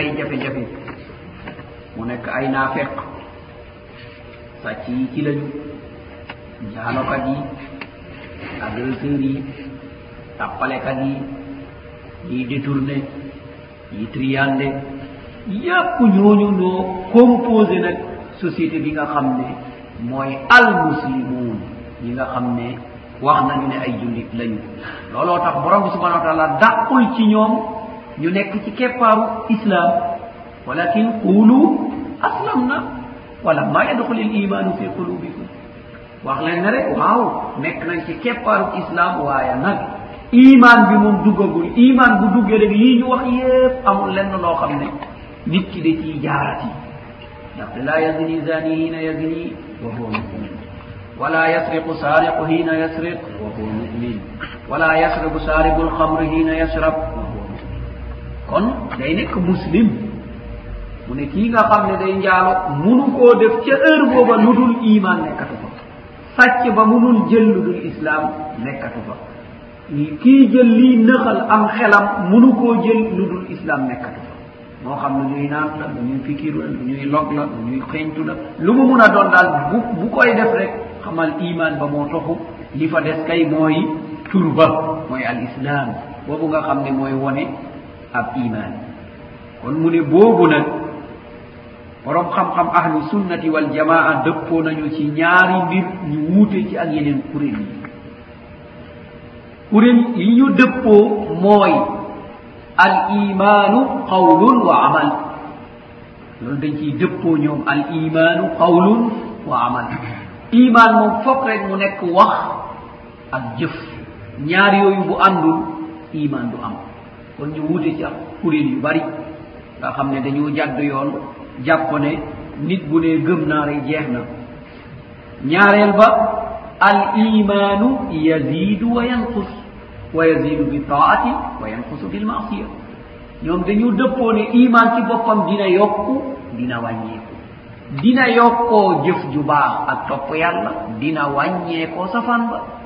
ay jafe-jafe. Mu nekk ay naafeq. Sàcc yi ci lañu. Jaalokat yi agresseur yi tappalekat yi ñii détourné yi triandé yépp ñooñu noo composé nag société bi nga xam ne mooy almuslimuun yi nga xam ne wax nañu ne ay jullit lañu. Looloo tax borom bi subhana wa taala dàqul ci ñoom ñu nekk ci keppaaru islam walakin qulu aslamna wala ma yadxuli l imanu fi qulubikum wax leen ne rek waaw nekk nañ ci keppaaru islam waaye nag iman bi moom duggagul. Iman bu duggee rek yii ñu wax yépp amul lenn loo xam ne nit ki da ciy jaarati. Ndaxte laa yazni zani hina yazni wa huwa mumin. ولا يسرق سارق حين يسرق وهو مؤمن ولا يشرب سارق الخمر حين يشرب kon day nekk muslim. Mu ne kii nga xam ne day njaalo munu koo def ca heure booba lu dul iman nekkatu fa. Sàcc ba munul jël lu dul islam nekkatu fa. Kii jël lii nëxal am xelam munu koo jël lu dul islam nekkatu fa. Moo xam ne ñuy naan la lu ñuy fikiru la lu ñuy log la lu ñuy xeñtu la. Lu mu mun a doon daal bu bu koy def rek xamal iman ba moo toxu. Li fa des kay mooy turba mooy al islam boobu nga xam ne mooy wone ab iman. Kon mu ne boobu nag borom xam-xam ahlu sunnati wal jamaa dëppoo nañu ci ñaari mbir ñu wuute ci ak yeneen kuréel yi. Kuréel yi ñu dëppoo mooy al imaanu qawlun wa amal. Loolu dañ ciy dëppoo ñoom al imaanu qawlun wa amal. Iman moom fokk rek mu nekk wax ak jëf. Ñaar yooyu bu àndul iman du am. kon ñu wuute ci ak kuréel yu bari. Nga xam ne dañoo jàdd yoon jàpp ne nit bu ne gëm naa rek jeex na. Ñaareel ba al imaanu yazidu wa yanqus wa yazidu bi taati wa yanqusu bil maasiya. Ñoom dañu dëppoo ne iman ci boppam dina yokku dina wàññeeku. Dina yokkoo jëf ju baax ak topp yàlla dina wàññeekoo safaan ba.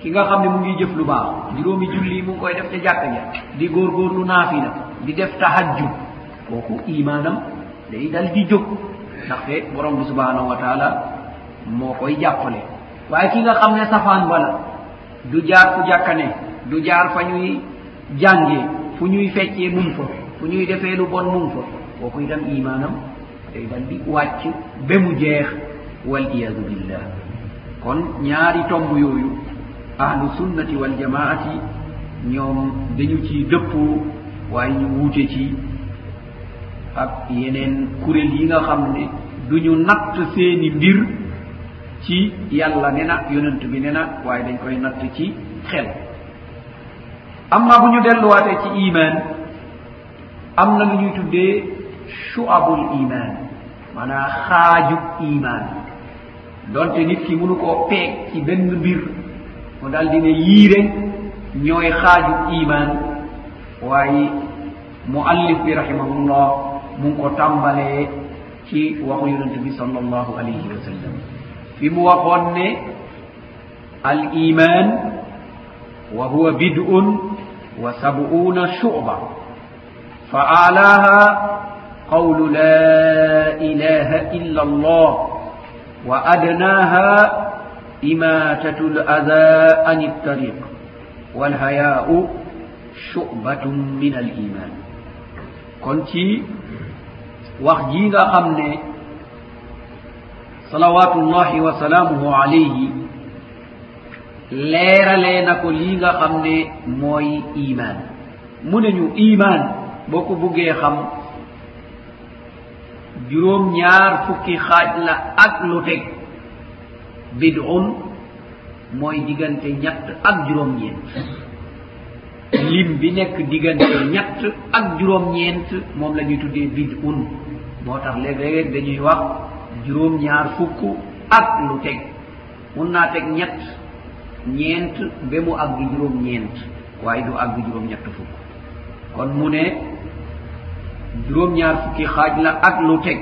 ki nga xam ne mu ngi jëf lu baax. Juróomi julli mu ngi koy def ca jàkk ja. Di góorgóorlu naafila di def tahajjud. Kooku imaanam day dal di jóg. Ndaxte borom bi subhanahu wa taala moo koy jàppale. Waaye ki nga xam ne safaan bala du jaar fu jàkkane du jaar fa ñuy jàngee fu ñuy feccee mum fa fu ñuy defee lu bon mum fa kooku itam imaanam day dal di wàcc ba mu jeex. Wal iyadu billah kon ñaari tomb yooyu ahlu sunnati wal jamaati ñoom dañu ci dëppoo waaye ñu wuute ci ak yeneen kuréel yi nga xam ne duñu natt seeni mbir ci yàlla ne na yonent bi ne na waaye dañ koy natt ci xel. Amma bu ñu delluwaatee ci iman am na lu ñuy tuddee shuabul iman maanaa xaajub iman donte nit ki mënu koo peeg ci benn mbir no daldi ne yiire ñooy xaaju iman waaye muallif bi rahimahullah mu ngi ko tàmbalee ci waxu yonent bi sal allahu alayhi wa sallam. Fi mu waxoon ne al iman wa huwa bid'un wa sab'una shu'ba. Fa alaha qawlu la ilaha illa allah wa adnaha إماتة الأذى عن الطريق والحياء شعبة من الإيمان. kon ci wax jii nga xam ne salawatullahi wa salaamuhu alayhi leeralee na ko lii nga xam ne mooy iman mu ne ñu iman boo ko buggee xam juróom ñaar fukki xaaj la ak lu teg. bid'un mooy diggante ñett ak juróom-ñeent. Lim bi nekk diggante ñett ak juróom-ñeent moom la ñuy tuddee bid'un. Moo tax léeg-léeg dañuy wax juróom-ñaar fukk ak lu teg. Mun naa teg ñett ñeent ba mu àgg juróom-ñeent waaye du àgg juróom-ñett fukk. Kon mu ne juróom-ñaar fukki xaaj la ak lu teg.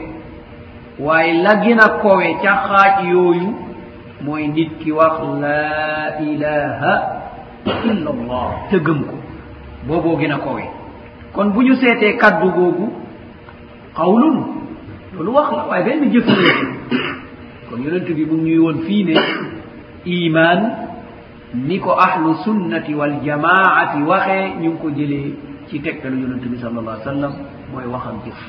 Waaye la gën a kowe ca xaaj yooyu mooy nit ki wax laa ilaha illa allah te gëm ko. Booboo gën a kowe. Kon bu ñu seetee kaddu googu qawlun loolu wax la waaye benn jëf kon yonent bi mu ñuy woon fii ne iman ni ko ahlu sunnati waljamaati waxee ñu ngi ko jëlee ci tegtalu yonent bi sal allah sallam mooy waxam jëf.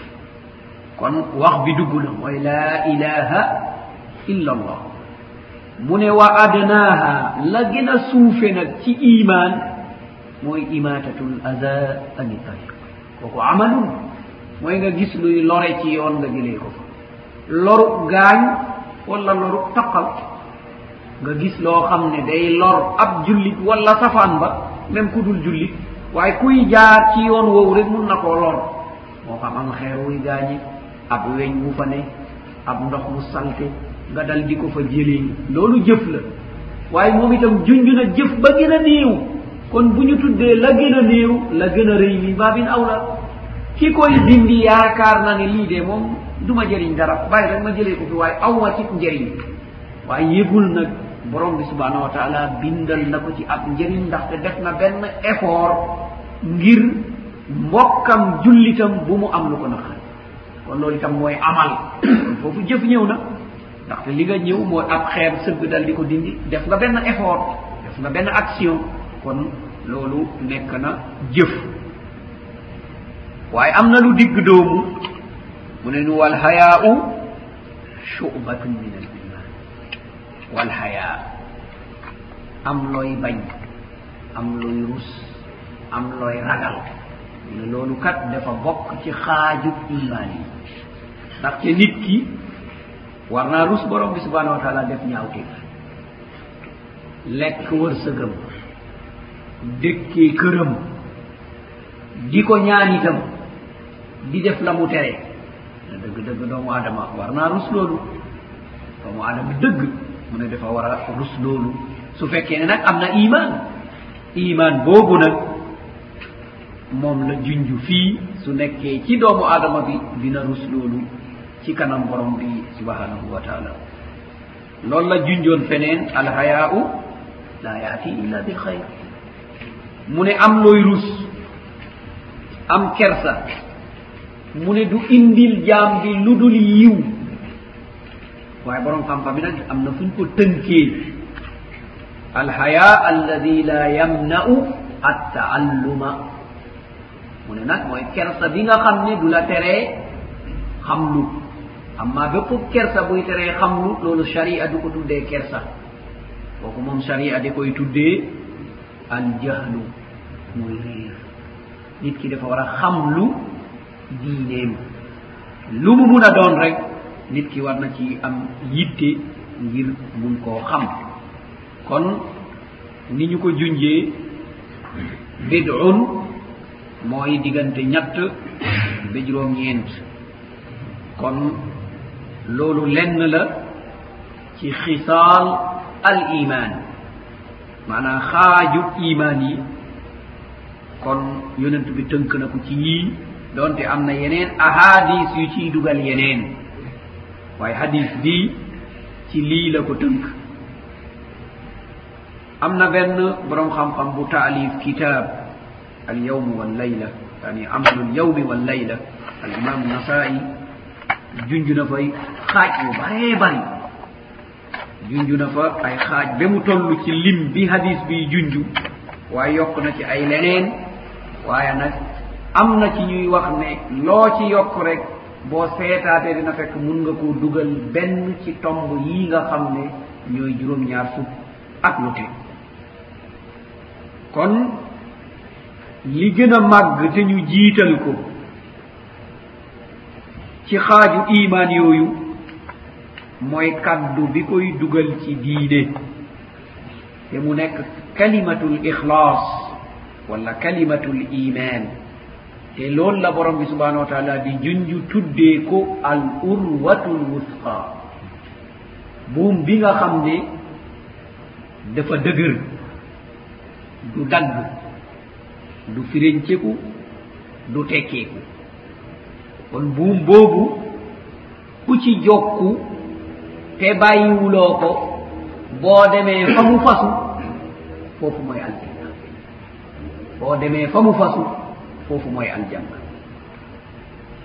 Kon wax bi dugg na mooy laa ilaha illa allah mu ne wa adnaha suufe nag ci iman mooy imatatul aza ani tariq koko amalun mooy nga gis luy lore ci yoon nga jëlee ko fa. Loru gaañ wala loru taqal nga gis loo xam ne day lor ab jullit wala safaan ba même ku dul jullit waaye kuy jaar ci yoon woowu rek mun na koo lor. Moo xam am xeer wuy gaañe ab weñ wu fa ne ab ndox mu salte nga dal di ko fa jëli loolu jëf la. Waaye moom itam junj na jëf ba gën a néew. Kon bu ñu tuddee la gën a néew la gën a rëy min baabin aw la ki koy dindi yaakaar na ne lii de moom du ma jëriñ dara. Bàyyi rek ma jëlee ko fi waaye aw awma ci njëriñ. Waaye yëgul nag borom bi subhanahu wa taala bindal na ko ci ab njëriñ ndaxte def na benn effort ngir mbokkam jullitam bu mu am lu ko naqari. Kon loolu itam mooy amal. Foofu jëf ñëw na. ndaxte li nga ñëw mooy ab xeer sëgg dal di ko dindi def nga benn effort def nga benn action kon loolu nekk na jëf. Waaye am na lu digg doomu mu ne nu walhayaau shubatun min al iman walhayaa am looy bañ am looy rus am looy ragal. Ne loolu kat dafa bokk ci xaajub imaan yi. Ndaxte nit ki warna rus borom bi subhanahu wa taala def ñaawte lekk wërsëgam dëkkee këram di ko ñaan itam di def la mu tere. Na dëgg dëgg doomu adama war naa rus loolu. Doomu adama dëgg mu ne dafa war a rus loolu. Su fekkee ne nag am na iman iman boobu nag moom la junj fii su nekkee ci doomu adama bi dina rus loolu. ci kanam borom bi subhanahu wa taala. Loolu la junjoon feneen alhayaau la yaati illa bi xayr. Mu ne am looy rus am kersa mu ne du indil jaam bi lu dul yiw. Waaye borom xam-xam bi nag am na fuñ ko tënkee. Alhaya alladi la yamna'u attaalluma. Mu ne nag mooy kersa bi nga xam ne du la teree xam lu amma ɓe fof kersa boytere hamru loolu sharia du ko tuddee kersa. Koko moom sharia de koy tuddee aljahlu moy réer nit ki dafa war a xamlu diineem. Lu mu mun a doon rek nit ki war na ci am yitte ngir mun koo xam. Kon ni ñu ko junjee bid'un mooy diggante ñett ba juróom ñeent kon loolu lenn la ci xisaal al iman maanaam xaaju iman yi. Kon yonent bi tënk na ko ci yii donte am na yeneen ahadis yu ciy dugal yeneen waaye hadis bii ci lii la ko tënk. Am na benn borom xam-xam bu taalif kitab al yawm wal layla yani amalu l yawmi wal layla al imam nasai junjuna fay xaaj bu baree bari. junjuna fa ay xaaj ba mu toll ci lim bi hadis bi junju waaye yokk na ci ay leneen waaye nag am na ci ñuy wax ne loo ci yokk rek boo seetaatee dina fekk mun nga koo dugal benn ci tomb yii nga xam ne ñooy juróom-ñaar fukk ak lu teg. kon li gën a màgg te ñu jiital ko ci xaaju imaan yooyu mooy kaddu bi koy dugal ci diine te mu nekk kalimatul ixlaas wala kalimatul iman te loolu la borom bi subhanahu wa taala di junju tuddee ko al urwatul wusqa buum bi nga xam ne dafa dëgër du dagg du firenceku du tekkeeku. kon buum boobu ku ci jokku te bàyyiwuloo ko boo demee fa mu fasu foofu mooy aljanna. Boo demee fa mu fasu foofu mooy aljanna.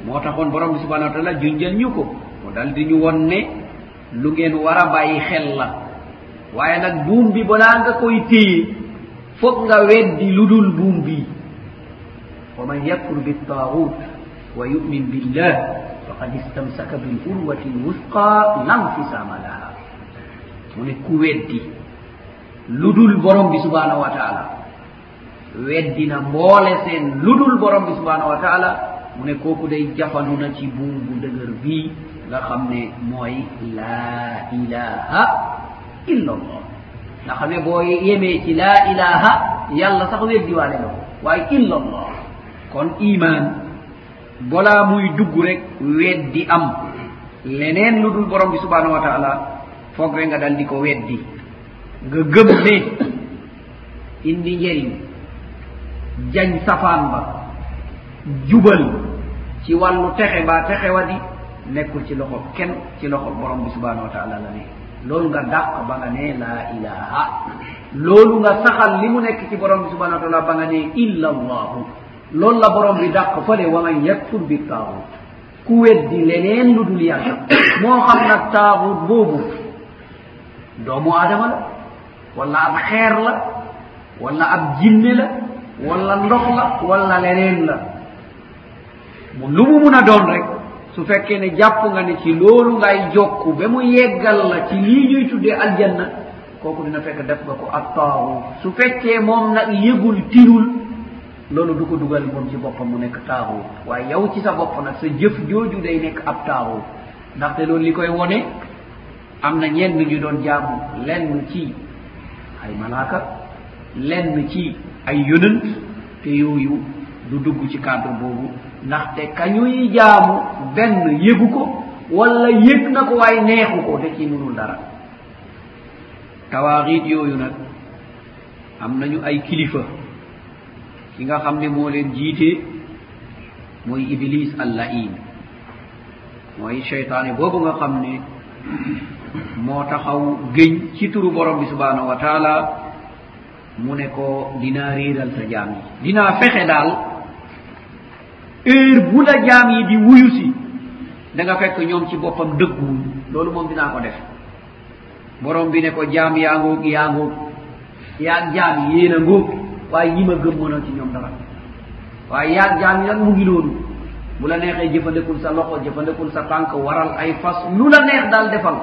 Moo taxoon borom bi subhanau wa taala junjal ñu ko mu dal di ñu won ne lu ngeen war a bàyyi xel la. Waaye nag buum bi balaa nga koy téye foog nga weddi lu dul buum bii wa man yakfur bittaaxuut ويؤمن بالله فقد استمسك بالعروة الوثقى لا انفصام لها. woni ku weddi ludul borom bi subhanahu wa taala weddina mboole sen ludul borom bi subhanahu wa taala mu ne kooku day jafandu na ci buubu dëgër bii nga xam ne mooy laa ilaha illa allah nga xam ne boo yemee ci laa ilaha yàlla sax weddiwaale la waaye illa allah kon iman balaa muy dugg rek weddi am. Leneen lu dul borom bi subhanahu wa taala foog re nga dal di ko weddi. Nga gëm ne indi njëriñ jañ safaan ba jubal ci wàllu texe mbaa texe wa di nekkul ci loxo kenn ci loxol borom bi subhanahu wa taala la ne. Loolu nga dàq ba nga ne laa ilaha loolu nga saxal li mu nekk ci borom bi subhanahu wa taala ba nga ne illa allahu loolu la borom bi dàq fële wa man yakfur bi taaxut ku weddi leneen lu dul yàlla. Moo xam nag taaxut boobu doomu aadama la wala ab xeer la wala ab jinne la wala ndox la wala leneen la. Mu lu mu mun a doon rek su fekkee ne jàpp nga ne ci loolu ngay jokku ba mu yeggal la ci lii ñuy tuddee aljanna kooku dina fekk def nga ko ak taaxut su fekkee moom nag yëgul tirul loolu du ko dugal moom ci boppam mu nekk taaxuut waaye yow ci sa bopp nag sa jëf jooju day nekk ab taaxuut ndaxte loolu li koy wone am na ñenn ñu doon jaamu lenn ci ay malaaka lenn ci ay yonant te yooyu du dugg ci cadre boobu. ndaxte kañuy jaamu benn yëgu ko wala yëg na ko waaye neexu ko te ci munul dara. Tawaaxiit yooyu nag am nañu ay kilifa. ki nga xam ne moo leen jiite mooy iblis allain. Mooy cheytaane boobu nga xam ne moo taxaw géñ ci turu borom bi subhanahu wa taala mu ne ko dinaa réeral sa jaam yi. Dinaa fexe daal heure bu la jaam yi di wuyu si da nga fekk ñoom ci boppam dëgguwuñ loolu moom dinaa ko def. Borom bi ne ko jaam yaa ngóog yaa ngóog yaa jaam yi yéen a ngóog waaye ñi ma gëm mënoo ci ñoom dara. waaye yaag jaam yi nag mu ngi noonu bu la neexee jëfandikul sa loxo jëfandikul sa tànk waral ay fas lu la neex daal defal.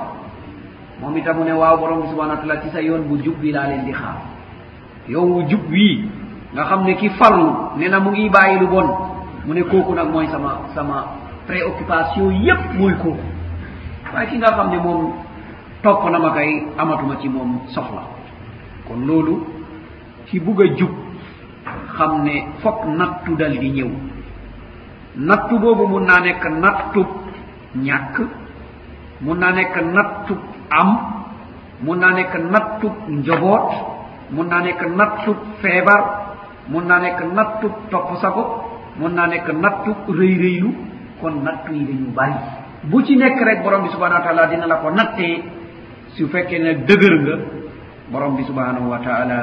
moom itam mu ne waaw borom bi subhanahu wa taala ci sa yoon bu jub bi laa leen di xaar. yow wu jub wii nga xam ne ki farlu ne na mu ngi bàyyi lu bon mu ne kooku nag mooy sama sama préoccupation yépp mooy kooku. waaye ki nga xam ne moom topp na ma kay amatuma ci moom soxla. kon loolu ci bugg a jub xam ne fokk nattu dal di ñëw. Nattu boobu mun naa nekk nattub ñàkk mun naa nekk nattub am mun naa nekk nattub njoboot mun naa nekk nattub feebar mun naa nekk nattub topp sago mun naa nekk nattub rëy rëylu kon nattu yi dañu bari. Bu ci nekk rek borom bi subhanahu wa taala dina la ko nattee su fekkee ne dëgër nga borom bi subhanahu wa taala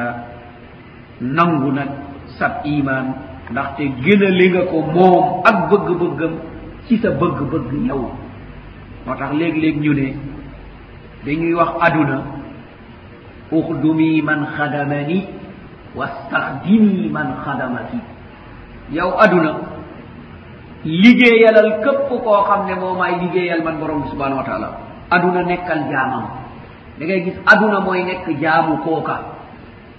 nangu nag sab iman ndaxte gënale nga ko moom ak bëgg-bëggam ci sa bëgg-bëgg yow. Moo tax léeg-léeg ñu ne dañuy wax aduna uxdumi man xadamani wastaxdimi man xadamaki yow aduna liggéeyalal képp koo xam ne moo maay liggéeyal man borom bi subhanahu wa taala. Aduna nekkal jaamam. Da ngay gis aduna mooy nekk jaamu kooka.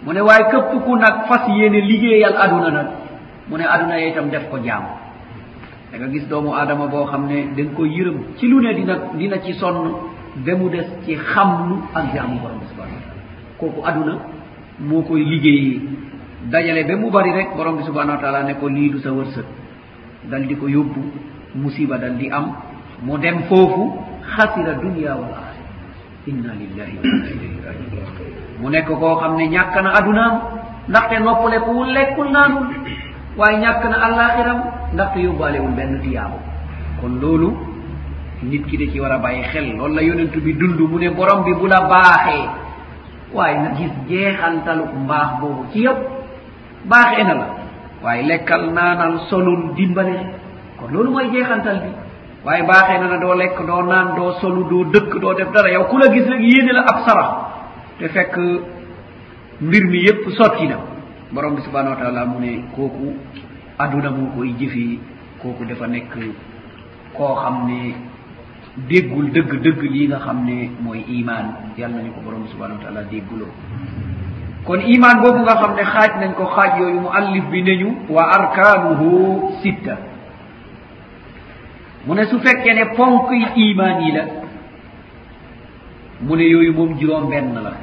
mu ne waaye képp ku nag fas yéene liggéeyal aduna nag. Mu ne aduna yee itam def ko jaam. Da nga gis doomu aadama boo xam ne da nga ko yërëm ci lu ne dina dina ci sonn ba mu des ci xamlu ak jaamu borom bi subhanahu wa taala kooku aduna moo koy liggéeyee. Dajale ba mu bari rek borom bi subhanahu wa taala ne ko lii du sa wërsëg. Dal di ko yóbbu musiba dal di am. Mu dem foofu xasira dunia wal axira inna lillahi wa inna ilayhi rajiun mu nekk koo xam ne ñàkk na adunaam ndaxte noppalekuwul lekkul naanul waaye ñàkk na àllaaxiram ndaxte yóbbaalewul benn tiyaabu. Kon loolu nit ki da ci war a bàyyi xel loolu la yonentu bi dund mu ne borom bi bu la baaxee waaye na gis jeexantaluk mbaax boobu ci yëpp baaxee na la waaye lekkal naanal solul dimbale. Kon loolu mooy jeexantal bi waaye baaxee na na doo lekk doo naan doo solu doo dëkk doo def dara yow ku la gis rek yéene la ab sarax. te fekk mbir mi yépp sotti na. Borom bi subhanahu wa taala mu ne kooku aduna moo koy jëfi kooku dafa nekk koo xam ne déggul dëgg dëgg lii nga xam ne mooy iman yàlla nañu ko borom bi subhanahu wa taala dégguloo kon iman boobu nga xam ne xaaj nañ ko xaaj yooyu mu allif bi neñu wa arkaanuhu sitta. Mu ne su fekkee ne ponk yi iman yi la mu ne yooyu moom juróom benn la.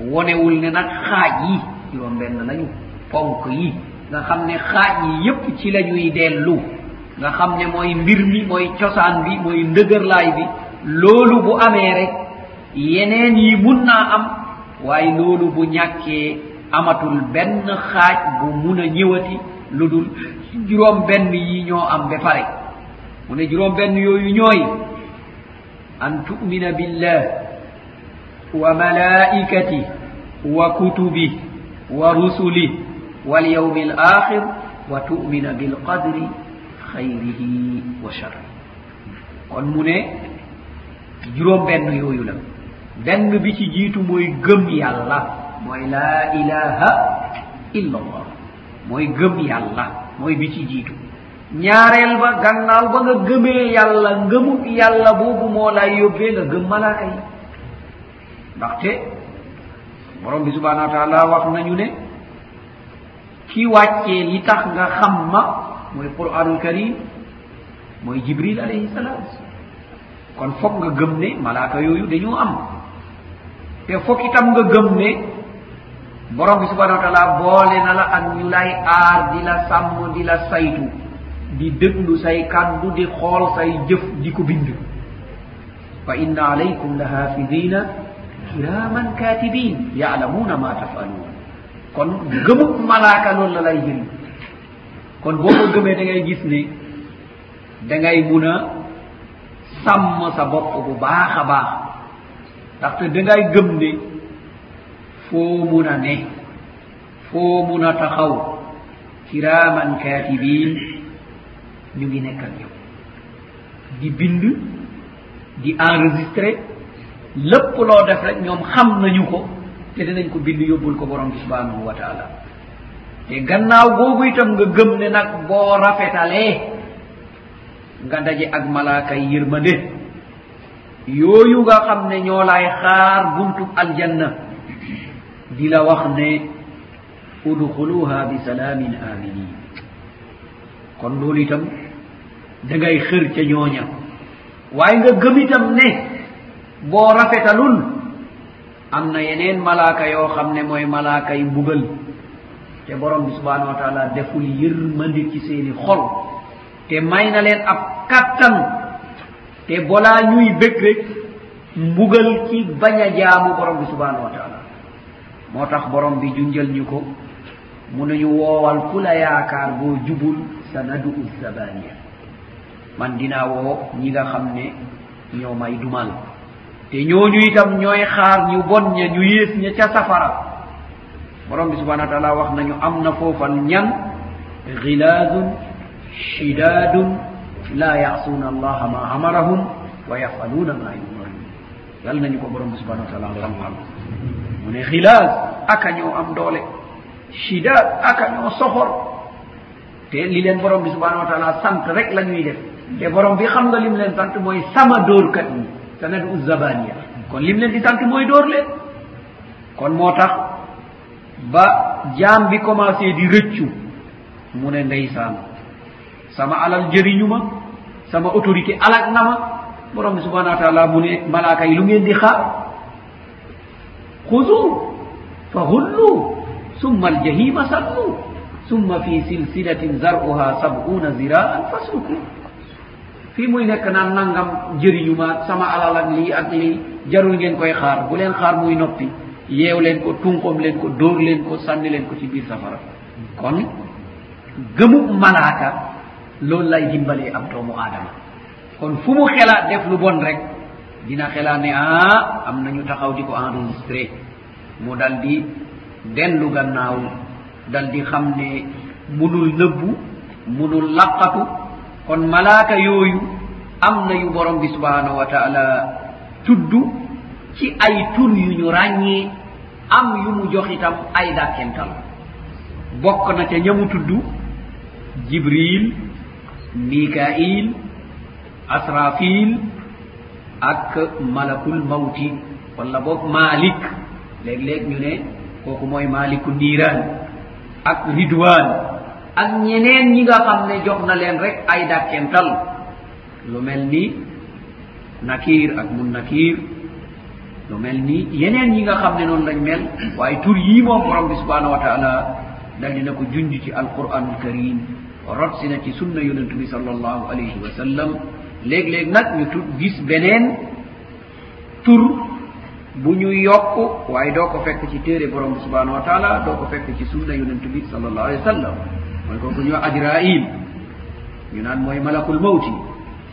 wonewul ne nag xaaj yi juróom benn lañu ponk yi nga xam ne xaaj yi yépp ci la ñuy dellu nga xam ne mooy mbir mi mooy cosaan bi mooy ndëgërlaay bi loolu bu amee rek yeneen yi mun naa am waaye loolu bu ñàkkee amatul benn xaaj bu mun a ñëwati lu dul juróom benn yi ñoo am ba pare. Mu ne juróom benn yooyu ñooy an tumina billah وملائكته وكتبه ورسله واليوم الآخر وتؤمن بالقدر خيره وشره kon mu ne juróom benn yooyu la. Benn bi ci jiitu mooy gëm yàlla mooy laa ilaha illa allah mooy gëm yàlla mooy bi ci jiitu. Ñaareel ba gannaaw ba nga gëmee yàlla ngëmu yàlla boobu moo lay yóbbee nga gëm malaaka yi. ndaxte borom bi subhanahu wa taala wax nañu ne ki wàccee li tax nga xam ma mooy qur'anul karim mooy jibril alayhi salaam. Kon foog nga gëm ne malaaka yooyu dañoo am. Te foog itam nga gëm ne borom bi subhanau wa taala boole na la ak ñu lay aar di la sàmm di la saytu di déglu say kàddu di xool say jëf di ko bind. Fa inna alaykum la hafidina kiraman katibin yalamuna ma tafalun kon gëmub malaaka loolu la lay jëriñ kon boo ko gëmee da ngay gis ne dangay mun a sàmm sa bopp bu baax a baax ndaxte dangay gëm ne foo mun a ne foo mun a taxaw kiraaman katibin ñu ngi nekk ak yow di bind di enregistré lépp loo def rek ñoom xam nañu ko te dinañ ko bind yóbbul ko borom bi subhanahu wa taala. te gannaaw googu itam nga gëm ne nag boo rafetalee nga daje ak malaaka yërmande. yooyu nga xam ne ñoo laay xaar buntu aljanna di la wax ne udxuluha bi salaamin aminin kon loolu itam da ngay xër ca ñooña. waaye nga gëm itam ne boo rafetalul. Am na yeneen malaaka yoo xam ne mooy malaaka yi mbugal. Te borom bi subhanahu wa taala deful yërmandi ci seeni xol. Te may na leen ab kattan te balaa ñuy bëgg rek mbugal ci bañ a jaamu borom bi subhanahu wa taala. Moo tax borom bi junjal ñu ko mu nañu woowal ku la yaakaar boo jubul sa sanadu zabaniya man dinaa woo ñi nga xam ne ñoo may dumal. te ñooñu itam ñooy xaar ñu bon ña ñu yées ña ca safara. Borom bi subhana wa taala wax nañu am na foofal ñan. Gilaadun shidaadun la yasuuna allaha ma amarahum wa yafaluuna ma yumarun yal nañu ko borom bi subhana wa taala xam-xam mu ne gilaad aka ñoo am doole. Shidaad aka ñoo soxor. Te li leen borom bi subhana wa taala sant rek la ñuy def. Te borom bi xam nga lim leen sant mooy sama dóorkat ñi sanadu uzzabaniya kon lim leen di tànk mooy dóor leen kon moo tax ba jaam bi commencé di rëccu mu ne ndeysaan sama alal jëriñu ma sama autorité alak na ma. Borom bi subhanau wa taala mu ne malaaka yi lu ngeen di xaar? Xusu fa hullu summa aljahima sallu summa fi silsilatin zaruha sabuna ziraan fasluku fii muy nekk naan nangam jëriñu ma sama alal ak lii ak lii jarul ngeen koy xaar. Bu leen xaar muy noppi yeew leen ko tunqom leen ko dóor leen ko sànni leen ko ci biir safara. Kon gëmu malaaka loolu lay dimbalee ab doomu aadama. Kon fu mu xelaat def lu bon rek dina xelaat ne ah am nañu taxaw di ko enregistré. Mu dal di dellu gannaaw dal di xam ne munul nëbbu munul laqatu kon malaaka yooyu am nayu borom bi subhanahu wa taala tuddu ci ay tur yu ñu ràññee am yu mu jox itam ay dàkkental. Bokk na ca ñamu tudd jibril mikail asrafil ak malakul mawti walla boog malik léeg-léeg ñu ne kooku mooy maliku niiraan ak ridwan ak ñeneen ñi nga xam ne jox na leen rek ay dàkkental. Lu mel ni nakir ak mun nakir lu mel ni yeneen ñi nga xam ne noonu lañ mel waaye tur yii moom borom bi subhanahu wa taala dal dina ko junj ci alquranul karim rot si na ci sunna yonentu bi sal allahu alayhi wa sallam. Léeg-léeg nag ñu tu gis beneen tur bu ñu yokk waaye doo ko fekk ci téere borom bi subhanahu wa taala doo ko fekk ci sunna yonentu bi sal allahu alayhi wa sallam. mooy kooku ñu ajrail. Ñu naan mooy malakul mawti.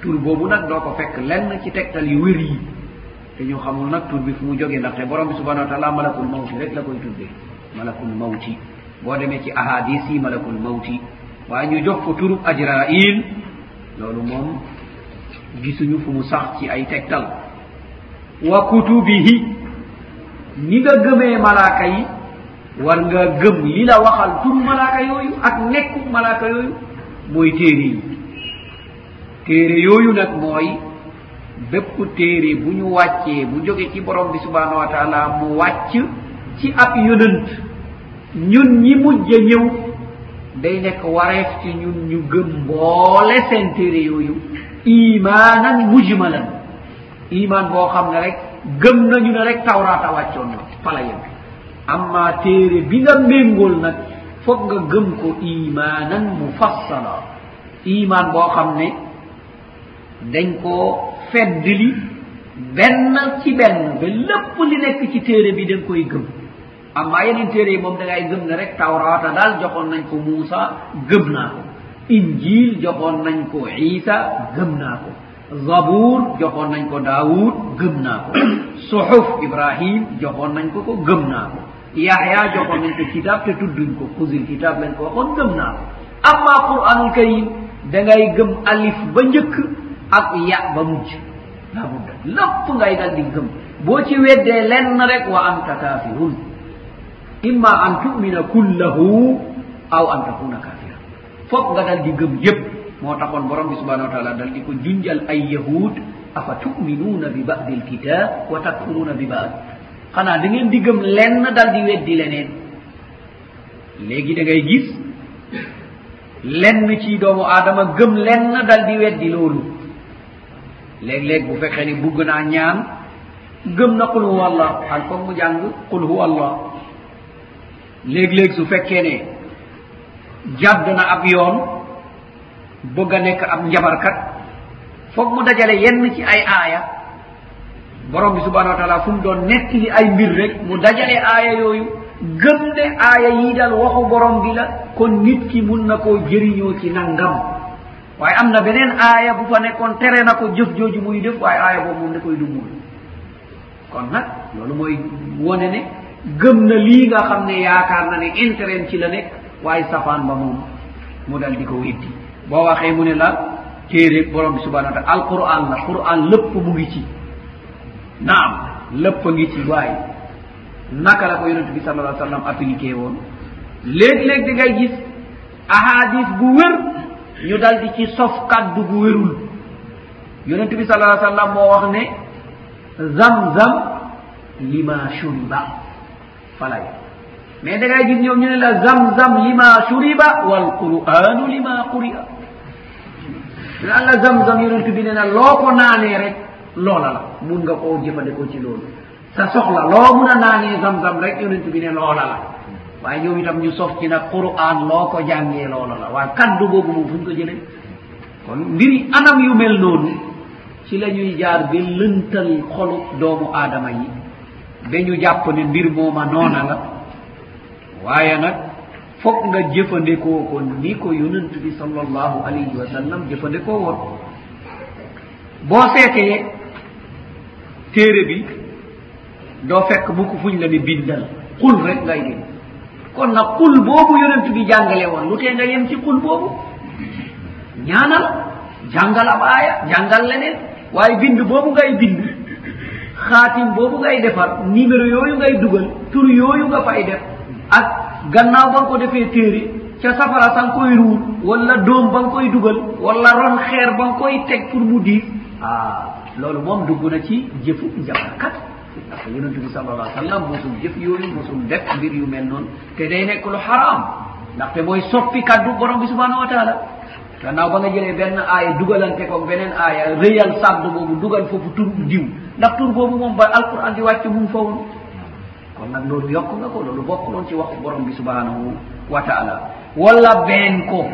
Tur boobu nag doo ko fekk lenn ci tegtal yu wér yi. Te ñu xamul nag tur bi fu mu jógee ndaxte borom bi subhanau wa taala malakul mawti rek la koy tuddee. Malakul mawti. Boo demee ci ahadis yi malakul mawti. Waaye ñu jox ko turub ajrail. Loolu moom gisuñu fu mu sax ci ay tegtal. Wa kutubihi. Ni nga gëmee malaaka yi war nga gëm li la waxal tur malaaka yooyu ak nekku malaaka yooyu mooy téere yi. téere yooyu nag mooy bépp téere bu ñu wàccee bu jóge ci borom bi subhanahu wa taala mu wàcc ci ab yonant ñun ñi mujj a ñëw day nekk wareef ci ñun ñu gëm mboole seen téere yooyu imaanan mujmalan. iman boo xam ne rek gëm nañu ne rek tawraata wàccoon na fala yem. amma teere bigam mbelngol nag fof nga gëm ko imanan mufassala. Iman boo xam ne dañ koo feddli benn ci benn ba lépp li nekk ci téere bi dañ koy gëm. Amma yeneen téere yi moom da ngay gëm ne rek tawrata daal joxoon nañ ko muusa gëm naa ko. Injil joxoon nañ ko isa gëm naa ko. Zabour joxoon nañ ko daawud gëm naa ko. Suhuf ibrahim joxoon nañ ko ko gëm naa ko. yahya jogo men ko kitab te tudduñ ko kusil kitab men ko waxoon gëm naa amma qur'anul karim da ngay gëm alif ba njëkk ak ya ba mujj. Laa budda lépp ngay dal di gëm. Boo ci weddee lenn rek wa anta kafirun imma an tumina kullahu aw an takuna kafira foog nga dal di gëm yépp. Moo taxoon borom bi subhanau wa taala dal di ko junjal ay yahud afa tuminuna bi badi lkitab wa takfuruna bi bad. xanaa da ngeen di gëm lenn dal di weddi leneen. Léegi da ngay gis lenn ci doomu aadama gëm lenn dal di weddi loolu. Léeg-léeg bu fekkee ni bugg naa ñaan gëm na qul huwa allah xal foog mu jàng qul huwa allah. Léeg-léeg su fekkee ne jàdd na ab yoon bëgg a nekk ab njabarkat foog mu dajale yenn ci ay aaya borom bi subahana wa taala fu mu doon nettili ay mbir rek mu dajale aaya yooyu gëm ne aaya yii dal waxu borom bi la kon nit ki mun na koo jëriñoo ci nangam. Waaye am na beneen aaya bu fa nekkoon tere na ko jëf jooju muy def waaye aaya boobu moom da koy dummul kon nag loolu mooy wone ne gëm na lii nga xam ne yaakaar na ne intérêt ci la nekk waaye safaan ba moom mu dal di ko weddi. Boo waxee mu ne la téere borom bi subhana wa taala alquran la quran lépp mu ngi ci. naam lépp a ngi ci waaye naka la ko yonente bi sal allah sallam appliqué woon? Léeg-léeg di ngay gis ahadis bu wér ñu dal di ci sof kàddu bu wérul. Yonent bi sal allah sallam moo wax ne zam zam lima shuriba falay. Mais da ngay gis ñoom ñu ne la zam zam lima shuriba walquranu lima quria. Lan la zam zam yonent bi ne na loo ko naanee rek loola la. Mun nga koo jëfandikoo ci loolu. Sa soxla loo mun a naanee zam zam rek yonent bi ne loola la. Waaye ñoom itam ñu sof ci nag quran loo ko jàngee loola la. Waaye kaddu boobu moom fu ñu ko jëlee? Kon mbiri anam yu mel noonu ci la ñuy jaar ba lëntal xolu doomu aadama yi. Ba ñu jàpp ne mbir mooma noona la. Waaye nag foog nga jëfandikoo ko ni ko yonent bi sal allahu alayhi wa sallam jëfandikoo woon. Boo seetee téere bi doo fekk mukk fuñ la ne bindal. Xul rek ngay dégg. Kon nag xul boobu yonent bi jàngale woon lu tee nga yem ci xul boobu? Ñaanal jàngal ab aaya jàngal leneen. Waaye bind boobu ngay bind xaatim boobu ngay defar numéro yooyu ngay dugal tur yooyu nga fay def ak gannaaw ba nga ko defee téere ca safara sa nga koy ruur wala dóom ba nga koy dugal wala ron xeer ba nga koy teg pour mu diis ah. loolu moom dugg na ci jëfu njabarkat ndax yonente bi sal allah sallam mosul jëf yooyu mosul def mbir yu mel noonu te day nekk lu xaraam ndaxte mooy soppi kaddu borom bi subhanahu wa taala. Gannaaw ba nga jëlee benn aaya dugalante ko beneen aaya rëyal sàdd boobu dugal foofu tur diw ndax tur boobu moom ba alquran di wàcc mum fa woon. Kon nag loolu yokk nga ko loolu bokk loon ci waxu borom bi subhanahu wa taala. Wala been ko.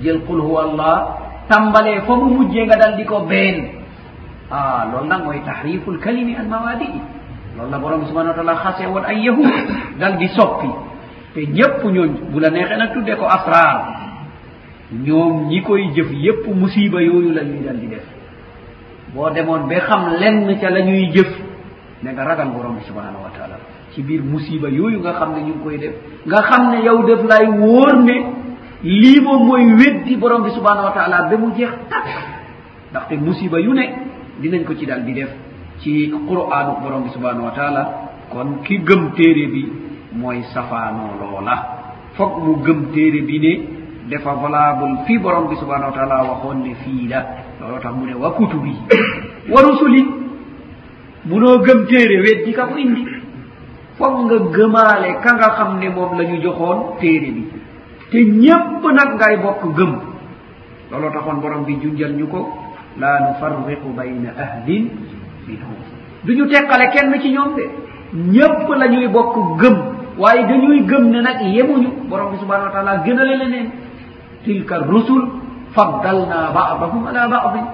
Jël qul huwa allah tàmbalee fa mu mujjee nga dal di ko been. Ah, ha lollan woye tahriful kalimi an mawadi'i lolla borom subahana wa taala hase won yahud dal di soppi. Te ñépp ñoo bulaneexe nag tuddee ko asrar ñoom ñi koy jëf yépp musiba yooyu la ñuy dal di def. Boo demoon ba xam lenn ca la ñuy jëf ne nga ragal borom bi subahanahu wa taala ci biir musiba yooyu nga xam ne ñu ngi koy def. Nga xam ne yow def lay wóor ne lii moom mooy weddi borom bi subahanahu wa taala ba mu jeex tak ndaxte musiba yu ne dinañ ko ci daal di def ci qur'anu borom bi subhanahu wa taala. kon ki gëm téere bi mooy safaanoo loola. Foog mu gëm téere bi ne dafa valable fii borom bi subhanahu wa taala waxoon ne fii la. Looloo tax mu ne wa kutubi wa rusuli munoo gëm téere weddi ka ko indi. Foog nga gëmaale ka nga xam ne moom la ñu joxoon téere bi. Te ñépp nag ngay bokk gëm. Looloo taxoon borom bi junjal ñu ko. la nufarriqu bayna ahlin minhum. Du ñu teqale kenn ci ñoom de. Ñépp la ñuy bokk gëm. Waaye dañuy gëm ne nag yemuñu. Borom bi subhanau wa taala gënale leneen. Tilka rusul faddalna badahum ala badin.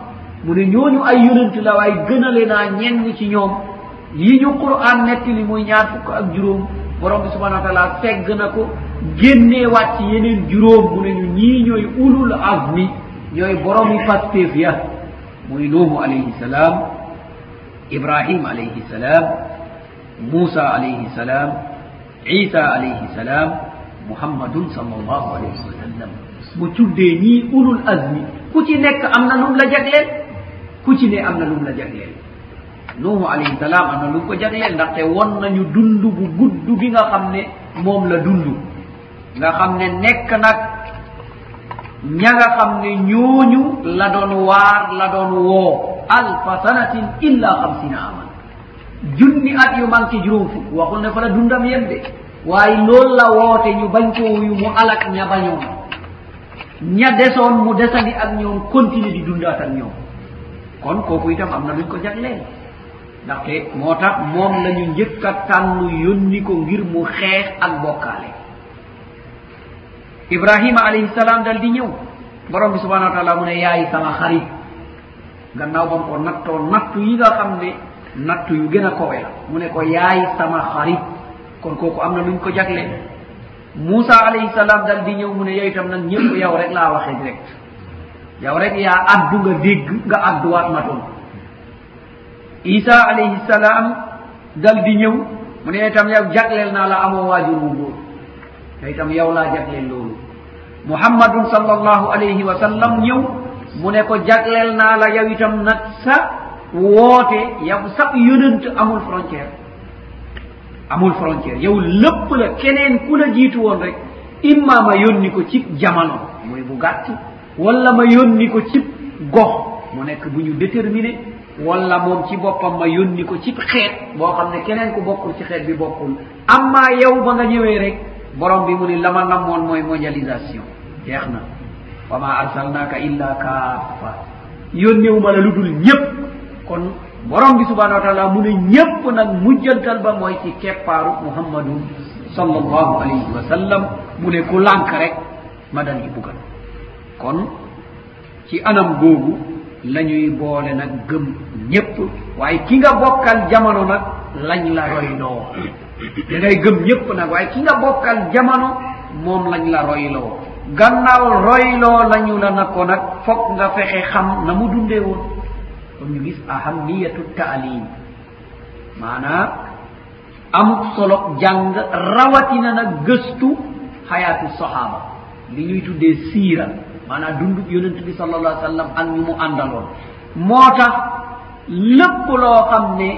Mu ne ñooñu ay yonent la waaye gënale naa ñenn ci ñoom. Yi ñu qur'an nettali muy ñaar fukk ak juróom. Borom bi subhanau wa taala fegg na ko. Génneewaat ci yeneen juróom. Mu ne ñu ñii ñooy ulul azmi. Ñooy boromi pastéef ya. moy nohu alayhi salam ibrahim alayhi salam السلام alayhi salam isa alayhi salam muhammadun sal صلى alayhi wa sallam. Mo tuddee ñii ulul asmi ku ci nekk am na lum la jagleel? Ku ci ne am na lum la jagleel? Nuhu alayhi salam am na lum ko jagleel? Ndaxte won nañu dund bu gudd bi nga xam ne moom la dund nga xam ne nekk nag ña nga xam ne ñooñu la doon waar la doon woo. Alfa sanatin illa xamsina aman. Junni at yu manqué juróom fukk. Waxul ne fa la dundam yem de. Waaye loolu la woote ñu bañ ko wuyu mu alak ña bañoon. Ña desoon mu desandi ak ñoom continue di dundaat ak ñoom. Kon kooku itam am na luñ ko jagleel. Ndaxte moo tax moom la ñu njëkk a tànn yónni ko ngir mu xeex ak bokkaale. ibrahima alayhi alayhisalam daldi ñëw. Borom bi subhanau wa taala mu ne yaay sama xarit. Gannaaw bam ko nattoo nattu yi nga xam ne nattu yu gën a kowe la. Mu ne ko yaay sama xarit. Kon kooku am na luñ ko jagle. Moussa alayhisalam dal di ñëw mu ne yow itam nag ñëpp yow rek laa waxee direct. Yow rek yaa addu nga dégg nga adduwaat matoon isa alayhisalam dal di ñëw mu ne itam yow jagleel naa la amoo waajur wu góor. te itam yow laa jagleel loolu. Muhammadun sallallahu alayhi wa sallam ñëw mu ne ko jagleel naa la yow itam nag sa woote yow sab yonant amul frontière. Amul frontière. Yow lépp la keneen ku la jiitu woon rek imma ma yónni ko cib jamono mooy bu gàtt wala ma yónni ko cib gox mu nekk bu ñu déterminé wala moom ci boppam ma yónni ko cib xeet boo xam ne keneen ku bokkul ci xeet bi bokkul. Amma yow ba nga ñëwee rek borom bi mu ni lama namoon mooy mondialisation. Jeex na. Wa ma arsalnaka illa kaafa yónniwuma la lu dul ñépp. Kon borom bi subhanau wa taala mu ne ñépp nag mujjantal ba mooy ci keppaaru muhammadun sall allahu alayhi wa sallam. Mu ne ku lànk rek ma dal yi bugal kon ci anam googu la ñuy boole nag gëm ñépp. waaye ki nga bokkal jamono nag lañ la royloo. da ngay gëm ñépp nag waaye ki nga bokkal jamono moom lañ la royloo. gannaaw royloo lañu la na ko nag foog nga fexe xam na mu dundee woon. kon ñu gis ahamiyatu taalim maanaa am solo jàng rawatina nag gëstu xayaatu sahaaba li ñuy tuddee siira. maanaam dundub yonent bi sallallahu alayhi sallam ak ñu mu àndaloon. Moo tax lépp loo xam ne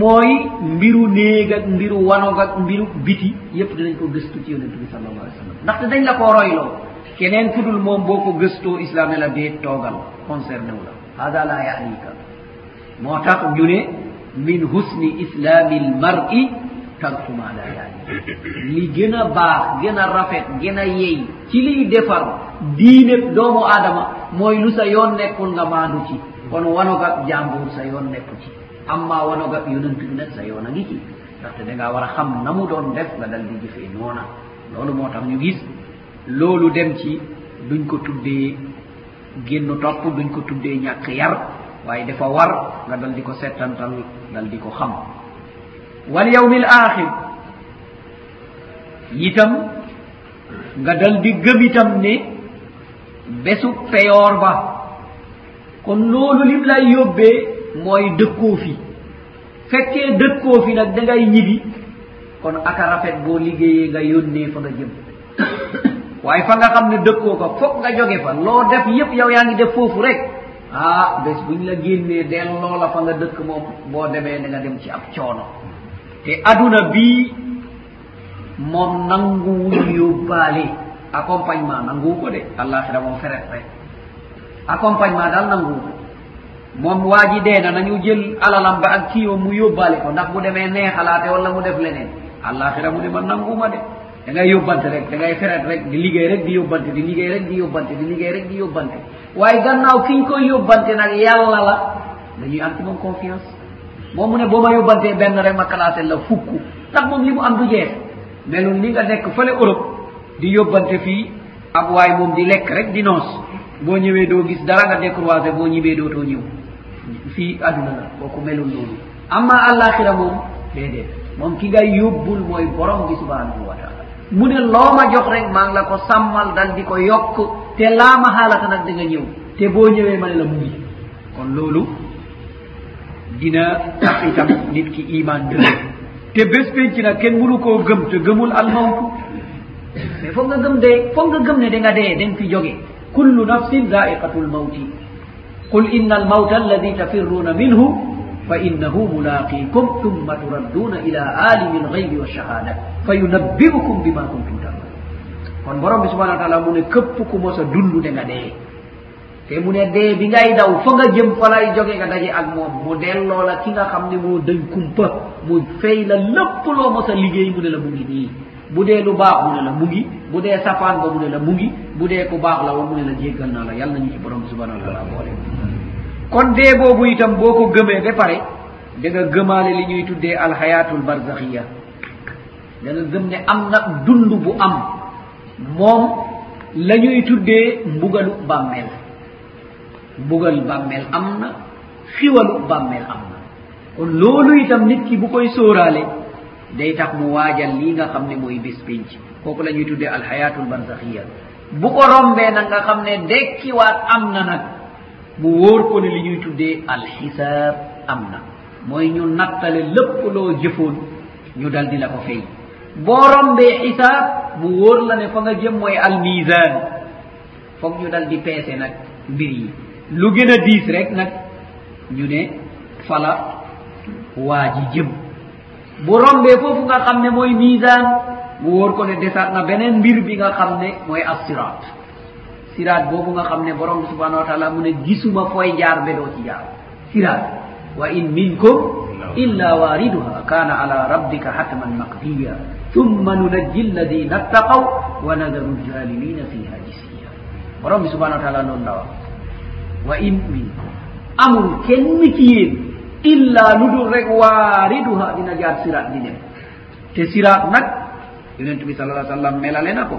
mooy mbiru néeg ak mbiru wanog ak mbiru biti yépp dinañ ko gëstu ci yonent bi sallallahu alayhi sallam. Ndaxte dañ la koo royloo. Keneen fudul moom boo ko gëstoo islam ne la dee toogal concerné wu la. Hada la yanika moo tax ñu ne min husni islami l mar'i tarku ma la yaani. Li gën a baax gën a rafet gën a yey ci liy defar diine doomu aadama mooy lu sa yoon nekkul nga maandu ci. Kon wanogab jàmbur sa yoon nekku ci. Amma wanogab yonent bi nag sa yoon a ngi ci. Ndaxte da ngaa war a xam na mu doon def nga dal di jëfee noona. Loolu moo tax ñu gis loolu dem ci duñ ko tuddee génn topp duñ ko tuddee ñàkk yar. Waaye dafa war nga dal di ko settantal dal di ko xam. walyawmi l ahir yitam nga dal di gëm itam ne bésu peyoor ba. Kon loolu lim lay yóbbee mooy dëkkoo fi. Fekkee dëkkoo fi nag da ngay ñibi kon aka rafet boo liggéeyee nga yónnee fa nga jëm. Waaye fa nga xam ne dëkkoo ko foog nga jóge fa. Loo def yépp yow yaa ngi def foofu rek. Ah bés buñ la génnee delloo la fa nga dëkk moom boo demee da nga dem ci ab coono. te aduna bii moom nanguwul yóbbaale. Accompagnement nanguwu ko de. Àllaaxira moom feret rek. Accompagnement daal nanguwu ko. Moom waa ji dee na nañu jël alalam ba ak kiiwam mu yóbbaale ko. Ndax bu demee neexalaate wala mu def leneen. Àllaaxira mu ne ma nanguuma de. Da ngay yóbbante rek. Da ngay feret rek. Di liggéey rek di yóbbante. Di liggéey rek di yóbbante. Di liggéey rek di yóbbante. Waaye gannaaw ki ñu koy yóbbante nag yàlla la dañuy am ci moom confiance. moom mu ne boo ma yóbbantee benn rek ma classé la fukk. Ndax moom li mu am du jeex. Melum ni nga nekk fële Europe di yóbbante fii ab waay moom di lekk rek di noos. Boo ñëwee doo gis dara nga décroisé boo ñibbee dootoo ñëw. Fii adduna la kooku melul noonu. Amma àllaaxira moom déedéet. Moom ki ngay yóbbul mooy borom bi subhanahu wa taala mu ne loo ma jox rek maa ngi la ko sàmmal dal di ko yokk. Te laa ma xaalata nag di nga ñëw. Te boo ñëwee ma ne la mu ngi. Kon loolu dina tax itam nit ki iman dëgg te bés penc nag kenn mënu koo gëm te gëmul almawtu. Mais foog nga gëm dee foog nga gëm ne da nga dee dañ fi jóge. Kullu nafsin zaiqatu lmawti qul inna almawta alladi tafirruna minhu fa innahu mulaqikum thumma turadduuna ila alimi alghaybi walshahada fa yunabbiukum bima kuntum tamal kon borom bi subhanau wa taala mu ne këpp ku mos a dund da nga dee. te mu ne dee bi ngay daw fa nga jëm fa lay jóge nga daje ak moom. Mu delloo la ki nga xam ne moo dañ kumpa mu fay la lépp loo mos a liggéey mu ne la mu ngi nii. Bu dee lu baax mu ne la mu ngi. Bu dee safaan ba mu ne la mu ngi. Bu dee ku baax la wa mu ne la jéggal naa la. Yàlla nañu ci borom subhanahu wa taala boole. Kon dee boobu itam boo ko gëmee ba pare da nga gëmaale li ñuy tuddee alxayatul barzaxiya da nga gëm ne am na dund bu am. Moom la ñuy tuddee mbugalu bàmmeel. mbugal bàmmeel am na xiwalu bàmmeel am na kon loolu itam nit ki bu koy sóoraale day tax mu waajal lii nga xam ne mooy bis pinc kooku la ñuy tuddee alhayatul barzaxiya bu ko rombee nag nga xam ne dekkiwaat am na nag mu wóor ko ne li ñuy tuddee alxisaab am na. Mooy ñu nattale lépp loo jëfoon ñu dal di la ko fay. Boo rombee xisaab mu wóor la ne fa nga jëm mooy almisan foog ñu dal di peese nag mbir yi. lu gën a diis rek nag ñu ne fala waa ji jëm. bu rombee foofu nga xam ne mooy misan mu wóor ko ne desaat na beneen mbir bi nga xam ne mooy assiraat siraat. Boobu nga xam ne borom bi subhanau wa taala mu ne gisuma fooy jaar be doo ci jaar. Siraat wa in minkum illa wariduha kana ala rabbika hatman maqdiya thumma nunajji alladina ttaqaw wa nadaru ljalimina fiha jisiya borom bi subhanau wa taala noonu la wax. wa in kenn ci yéen illa lu dul rek waariduha dina jaar siraat di dem. Te siraat nag enen bi sala sallam melale na ko.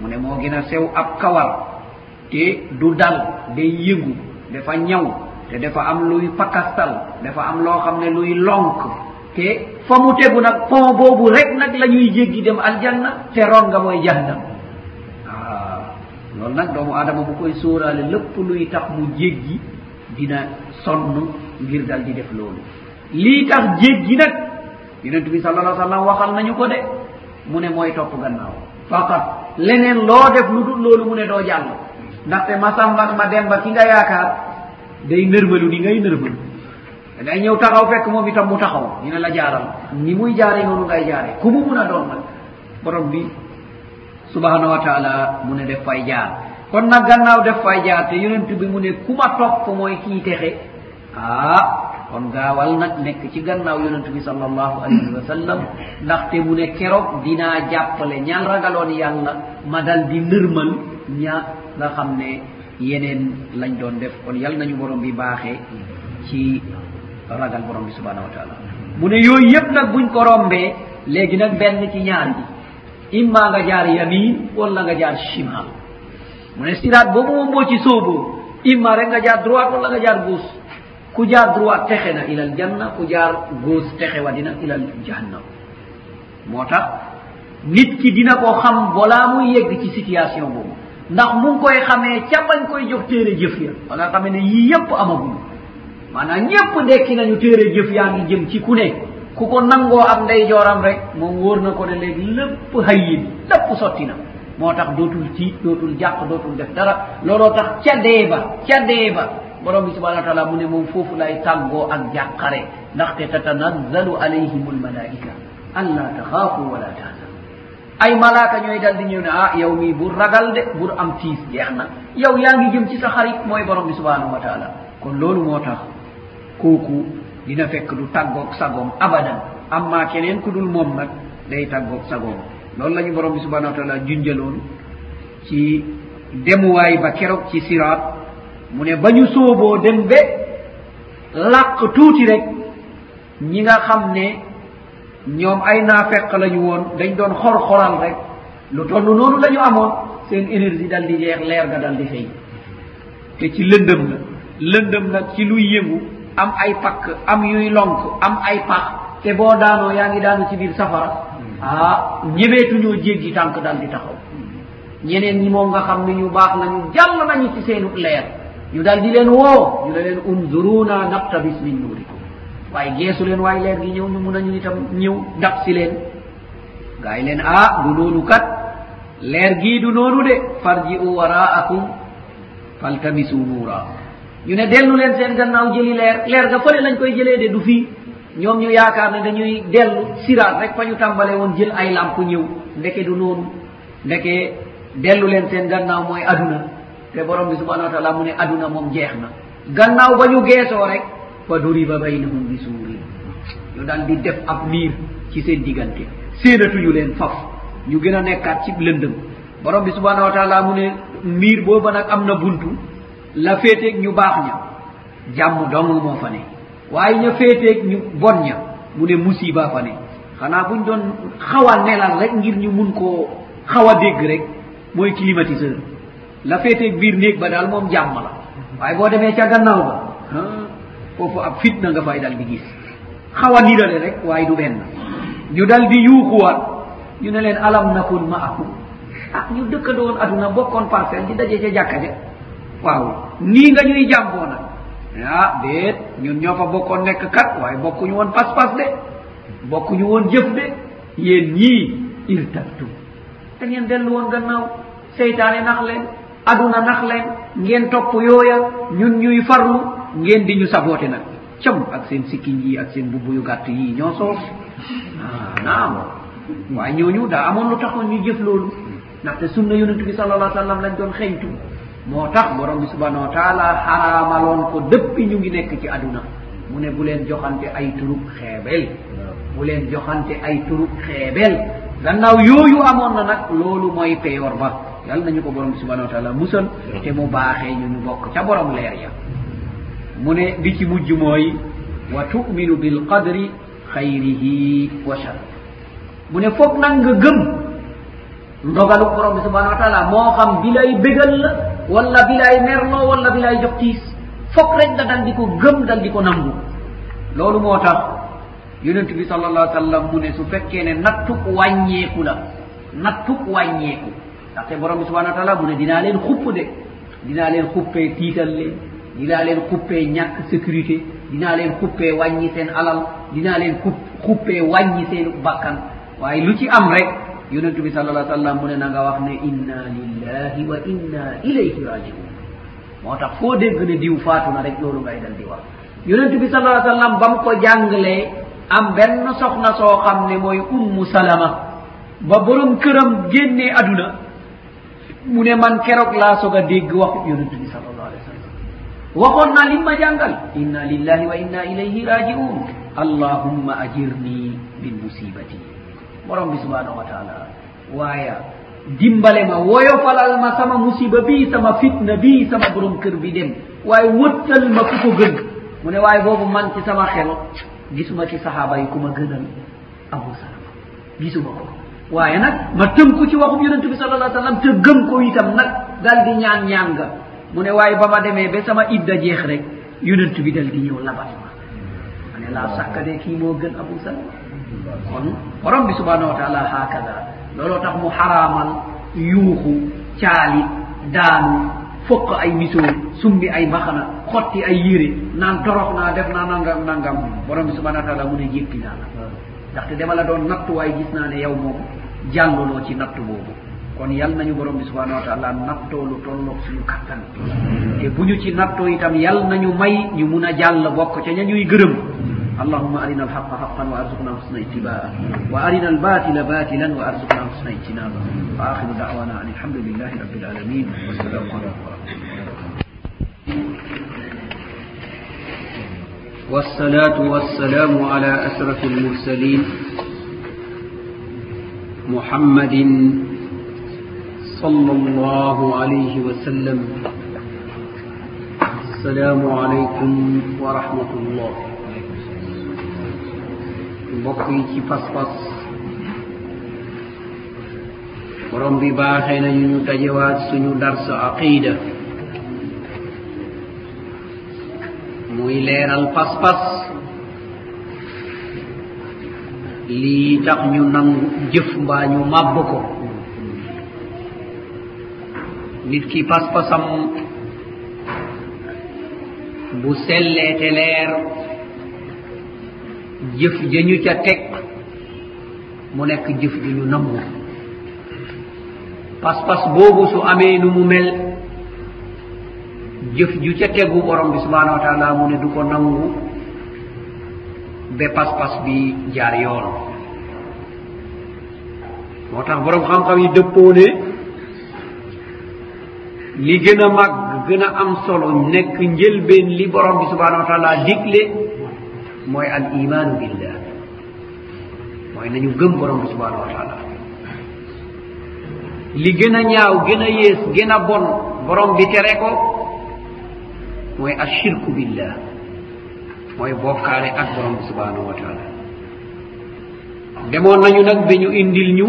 Mu ne moo gën a sew ab kawar te du dal day yëngu dafa ñaw te dafa am luy pakastal dafa am loo xam ne luy lonk. Te fa mu tegu nag pont boobu rek nag la ñuy jéggi dem aljanna te ronga mooy jahannam. loolu nag doomu aadama bu koy sóoraale lépp luy tax mu jéggi dina sonn ngir dal di def loolu. Lii tax jéggi nag yonent bi sala allah sallam waxal nañu ko de mu ne mooy topp gannaaw. Faqat leneen loo def lu dul loolu mu ne doo jàll. Ndaxte masamba ma demba ki nga yaakaar day nërmalu ni ngay nërmalu. Dangay ñëw taxaw fekk moom itam mu taxaw ñu ne la jaaral. Ni muy jaare noonu ngay jaare. Ku mu mun a doon nag borom bi subahanahu wa taala mu ne def fay jaar kon nag gannaaw def fay jaar te yonent bi mu ne ku ma topp mooy kii texe ah kon gaawal nag nekk ci gannaaw yonent bi sal allahu alayhi wa sallam ndaxte mu ne keroog dinaa jàppale ñaan ragaloon yàlla ma dal di nërmal ña nga xam ne yeneen lañ doon def. Kon yal nañu borom bi baaxee ci ragal borom bi subhanahu wa taala. Mu ne yooyu yëpp nag buñ ko rombee léegi nag benn ci ñaar ji imma nga jaar yamin walla nga jaar chimal mune siraat boobu moom boo ci sóoboo imma rek nga jaar droite walla nga jaar gauche. Ku jaar droite texe na ilal janna ku jaar gauche texe wa dina ilal jahannam. Moo tax nit ki dina ko xam balaa muy yegg ci situation boobu. Ndax mu ngi koy xamee ca bañ koy jox téere jëf ya. Wala xamee ne yii yépp amaguñu maanaam ñépp dekki nañu téere jëf yaa ngi jëm ci ku ne. ku ko nangoo ak ndey jooram rek moom wóor na ko ne léegi lépp hayyin lépp sotti na. Moo tax dootul tiit dootul jàq dootul def dara. Looloo tax ca dee ba ca dee ba borom bi subhanau wa taala mu ne moom foofu lay tàggoo ak jàqare. Ndaxte tatanazzalu alayhim almalaika allah taxaafu wala tahzanu ay malaaka ñooy dal di ñëw ne ah yow mii bur ragal de bur am tiis jeex na. Yow yaa ngi jëm ci sa xarit mooy borom bi subhanahu wa taala kon loolu moo tax kooku dina fekk du tàggoog sagoom abadan. Amma keneen ku dul moom nag day tàggoog sagoom. Loolu la ñu borom bi subhanau wa taala junjaloon ci demuwaay ba keroog ci siraat. Mu ne ba ñu sooboo dem be làq tuuti rek ñi nga xam ne ñoom ay naafeq la ñu woon dañ doon xor-xoral rek. Lu toll noonu la ñu amoon seen énergie dal di jeex leer ga dal di fay te ci lëndëm la. Lëndëm nag ci luy yëngu am ay pakk am yuy lonk am ay pax te boo daanoo yaa ngi daanu ci biir safara. Ah ñemeetuñoo jéggi tànk dal di taxaw. Ñeneen ñi moom nga xam ne ñu baax nañu jàll nañu ci seenu leer. Ñu dal di leen woo ñu ne leen unzuruna naqtabis min nuurikum. Waaye geesu leen waaye leer gi ñëw ñu mun nañu itam ñëw dab si leen. Gaa yi leen ah du noonu kat. Leer gii du noonu de. Farji'u waraakum faltamisu nuura ñu ne dellu leen seen gannaaw jëli leer leer ga fële lañ koy jëlee de du fii. Ñoom ñu yaakaar ne dañuy dellu siraat rek fa ñu tàmbale woon jël ay làmp ñëw. Ndeke du noonu. Ndeke dellu leen seen gannaaw mooy aduna. Te borom bi subhanau wa taala mu ne aduna moom jeex na. Gannaaw ba ñu geesoo rek fa duriba baynahum bi suuri. Ñu daal di def ab miir ci seen diggante. Séenatuñu leen faf. Ñu gën a nekkaat ci lëndëm. Borom bi subhanau wa taala mu ne miir booba nag am na buntu. la féeteeg ñu baax ña. Jàmm dong moo fa ne. Waaye ña féeteeg ñu bon ña mu ne musiba fa ne. Xanaa buñ doon xaw a nelal rek ngir ñu mun koo xaw a dégg rek mooy climatiseur. La féeteeg biir néeg ba daal moom jàmm la. Waaye boo demee ca gannaaw ba ah, foofu ab fitna nga fay dal di gis. Xaw a nirale rek waaye du benn. Ñu dal di yuuxuwaat. Ñu ne leen alam nakun ma akum ah ñu dëkkandowoon aduna bokkoon parcelle di daje ca jàkka ja. waaw. Nii nga ñuy jàmboo nag. Ah déet. Ñun ñoo fa bokkoon nekk kat waaye bokkuñu woon pas-pas de. Bokkuñu woon jëf de. Yéen ñii irtabtum da ngeen dellu woon gannaaw. Seytaane nax leen. Aduna nax leen. Ngeen topp yooya. Ñun ñuy farlu. Ngeen di ñu saboote nag. Cam ak seen sikkiñ yi ak seen bubbu yu gàtt yii ñoo soof ah naam. Waaye ñooñu daa amoon lu taxoon ñu jëf loolu. Ndaxte sunna yonente bi sal allah sallam lañ doon xeñtu moo tax borom bi subhanahu wa taala xaraamaloon ko dëppi ñu ngi nekk ci aduna. Mu ne bu leen joxante ay turub xeebel. Bu leen joxante ay turub xeebel. Gannaaw yooyu amoon na nag loolu mooy peyoor ba. Yàlla nañu ko borom bi subhanahu wa taala musal te mu baaxee ñu ñu bokk ca borom leer ya. Mu ne bi ci mujj mooy wa tuminu bilqadri xayrihi wa sharri mu ne foog nag nga gëm ndogalu borom bi subhanahu wa taala moo xam bi lay bégal la wala bi lay merloo wala bi lay jox tiis. Fokk rek nga dal di ko gëm dal di ko nangu. Loolu moo tax yonent bi sal allah sallam mu ne su fekkee ne nattuk wàññeeku la nattuk wàññeeku. Ndaxte borom bi subhanahu wa taala mu ne dinaa leen xupp de. Dinaa leen xuppee tiital leen dinaa leen xuppee ñàkk sécurité dinaa leen xuppee wàññi seen alal dinaa leen xup xuppee wàññi seen bakkan. Waaye lu ci am rek yonentu bi sallallah sallam mu ne na nga wax ne inna lillahi wa inna ilayhi rajiun. Moo tax foo dégg ne diw faatu na rek loolu ngay dal di wax. Yonentu bi sallallah sallam ba mu ko jàngalee am benn soxna soo xam ne mooy ummu salama. Ba borom këram génnee aduna mu ne man keroog laa soog a dégg waxu yonentu bi sallallah alih w sallam. Waxoon naa lim ma jàngal. Inna lillahi wa inna ilayhi rajiun. Allahumma ajirni min musibati borom bi subhanahu wa taala. Waaya. Dimbale ma woyofalal ma sama musiba bi sama fitna bi sama borom kër bi dem. Waaye wëttal ma ku ko gën. Mu ne waaye boobu man ci sama xel gisuma ci sahaaba yi ku ma gënal abou salama. Gisuma ko. Waaye nag ma tënku ci waxum yonent bi sal allah sallam te gëm ko itam nag dal di ñaan ñaan nga mu ne waaye ba ma demee ba sama idda jeex rek yonent bi dal di ñëw labat ma. Ma ne laa sakka de kii moo gën abou salama. kon ko rabbi subhanahu wa taala hakada looloo tax mu xaraamal yuuxu caali daanu fokk ay misoo sumbi ay mbaxana xotti ay yére naan torox naa def naa nangam nangam. Borom bi subhanahu wa taala mu ne jéppi naa la. Ndaxte dama la doon nattu waaye gis naa ne yow moom jàngaloo ci nattu boobu. Kon yal nañu borom bi subhanahu wa taala nattoo lu tolloog suñu kattan. Te bu ñu ci nattoo itam yal nañu may ñu mun a jàll bokk ca ña ñuy gërëm. اللهم أرنا الحق حقا وأرزقنا حسن اتباعه وأرنا الباطل باطلا وأرزقنا حسن اجتنابه وآخر دعوانا أن الحمد لله رب العالمين والسلام عليكم ورحمة الله والصلاة والسلام على أشرف المرسلين محمد صلى الله عليه وسلم السلام عليكم ورحمة الله mbokk yi ci pas-pas. Borom bi baaxee nañu ñu dajewaat suñu darsu aqida. Muy leeral pas-pas. Lii tax ñu nangu jëf mbaa ñu màbb ko. Nit ki pas-pasam bu sellee te leer. jëf ja ñu ca teg mu nekk jëf ju ñu nangu. Pas-pas boobu su amee nu mu mel jëf ju ca tegu borom bi subhanahu wa taala mu ne du ko nangu ba pas-pas bi jaar yoon. Moo tax borom xam-xam yi dëppoo ne li gën a mag gën a am solo nekk njëlbeen li borom bi subhanahu wa taala digle mooy al imanu billah. Mooy nañu gëm borom bi subhanahu wa taala. Li gën a ñaaw gën a yées gën a bon borom bi tere ko mooy ashirku billah. Mooy bokkaale ak borom bi subhanahu wa taala. Demoon nañu nag ba ñu indil ñu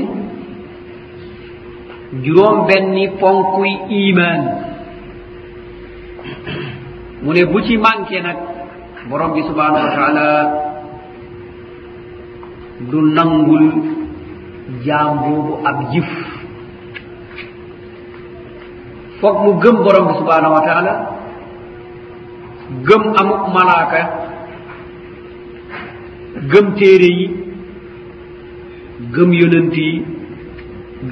juróom benni ponkuy iman. Mu ne bu ci manqué nag borom bi subhanahu wa taala du nangul jaam boobu ab jif foog mu gëm borom bi subhanahu wa taala gëm amuk malaaka gëm téere yi gëm yonent yi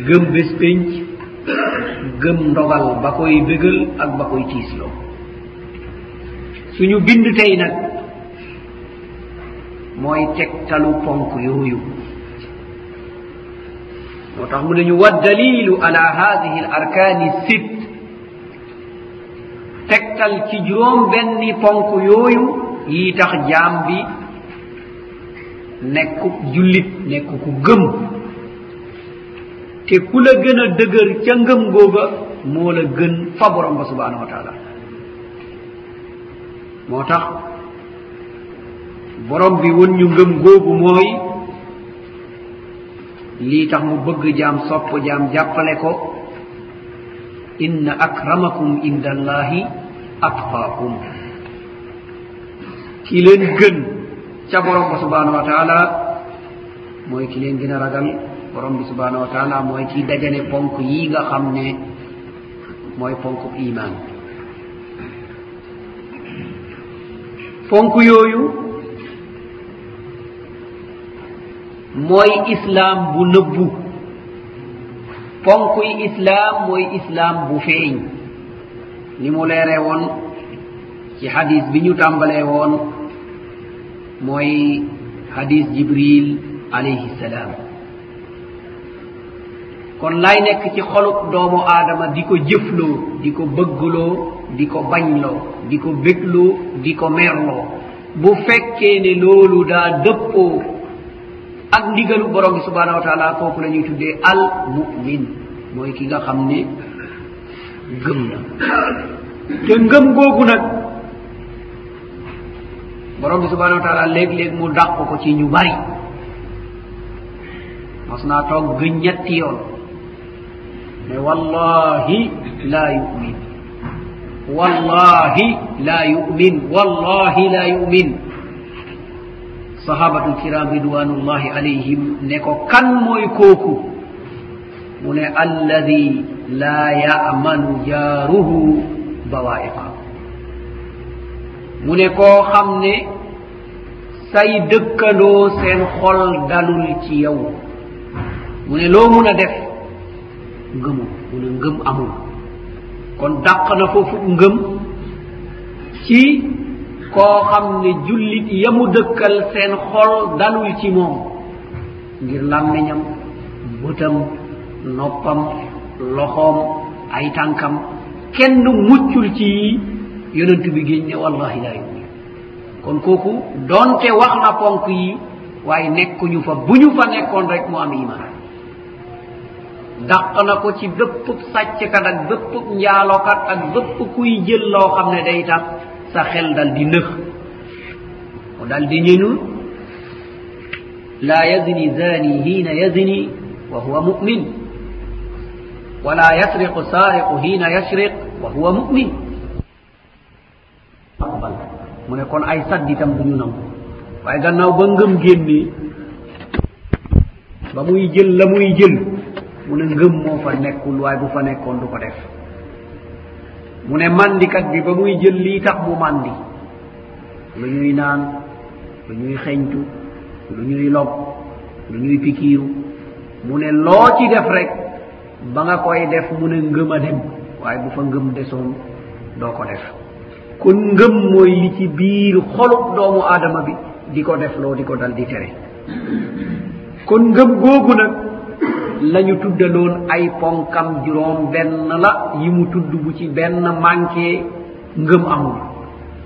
gëm bés pénc gëm ndogal ba koy bégal ak ba koy tiisloo. suñu bind tey nag mooy tegtalu ponk yooyu. moo tax mu ne ñu wa dalilu ala hadihi l arkani sit tegtal ci juróom benni ponk yooyu yi tax jaam bi nekku jullit nekk ku gëm. Te ku la gën a dëgër ca ngëm googa moo la gën fa borom ba subhanahu wa taala. moo tax borom bi won ñu ngëm googu mooy lii tax mu bëgg jaam sopp jaam jàppale ko inna akramakum inda allahi atqaakum. Ki leen gën ca borom ba subhanahu wa taala mooy ki leen gën a ragal borom bi subhanahu wa taala mooy kii dajane ponk yii nga xam ne mooy ponk iman fonkuyoyu mooy islaam bu nëbbu. Fonkuy islaam mooy islaam bu feeñ. Ni mu leere woon ci hadis bi ñu tàmbalee woon mooy hadis jibril alayhi salaam. kon lay nekk ci xolub doomu aadama di ko jëfloo di ko bëggloo di ko bañloo di ko bégloo di ko merloo. Bu fekkee ne loolu daa dëppoo ak ndigalu borom bi subhanahu wa taala kooku la ñuy tuddee al mumin mooy ki nga xam ne gëm na. Te ngëm googu nag borom bi subhanahu wa taala léeg-léeg mu dàq ko ci ñu bari. Mas naa toog gëñ ñetti yoon. mais wallahi la yumin. Wallahi la yumin. Wallahi la yumin. Sahabatul kiram ridwanullahi alayhim ne ko kan kanmoye kooku? Mune alladi la yamanu jaruhu bawa'iqa mu ne koo xam ne say dëkkandoo seen xol dalul ci yow. Mu ne loo mun a def? ngëmul ne ngëm amul. Kon dàq na foofu ngëm ci koo xam ne jullit yamu dëkkal seen xol dalul ci moom ngir làmmiñam bëtam noppam loxoom ay tànkam kenn muccul ci yonent bi géñ ne wallahi laa yumin. Kon kooku doonte wax na ponk yi waaye nekkuñu fa bu ñu fa nekkoon rek mu am iman dàq na ko ci bépp sàcckat ak bépp njaalokat ak bépp kuy jël loo xam ne day tax sa xel dal di nëx. Mu dal di ñënu laa yazni zani hiina yazni wa huwa mumin wala yasriqu saariqu hiina yasriq wa huwa mumin. Aqbal mu ne kon ay sadditam du ñu nangu. Waaye gannaaw ba ngëm génnee ba muy jël la muy jël mu ne ngëm moo fa nekkul waaye bu fa nekkoon du ko def. Mu ne mandikat bi ba muy jël lii tax mu mandi. Lu ñuy naan lu ñuy xeñtu lu ñuy lob lu ñuy pikiiru. Mu ne loo ci def rek ba nga koy def mu ne ngëm a dem waaye bu fa ngëm desoon doo ko def. Kon ngëm mooy li ci biir xolub doomu aadama bi di ko def loo di ko dal di tere. Kon ngëm googu nag lañu tuddaloon ay ponkam juróom benn la yi mu tudd bu ci benn manqué ngëm amul.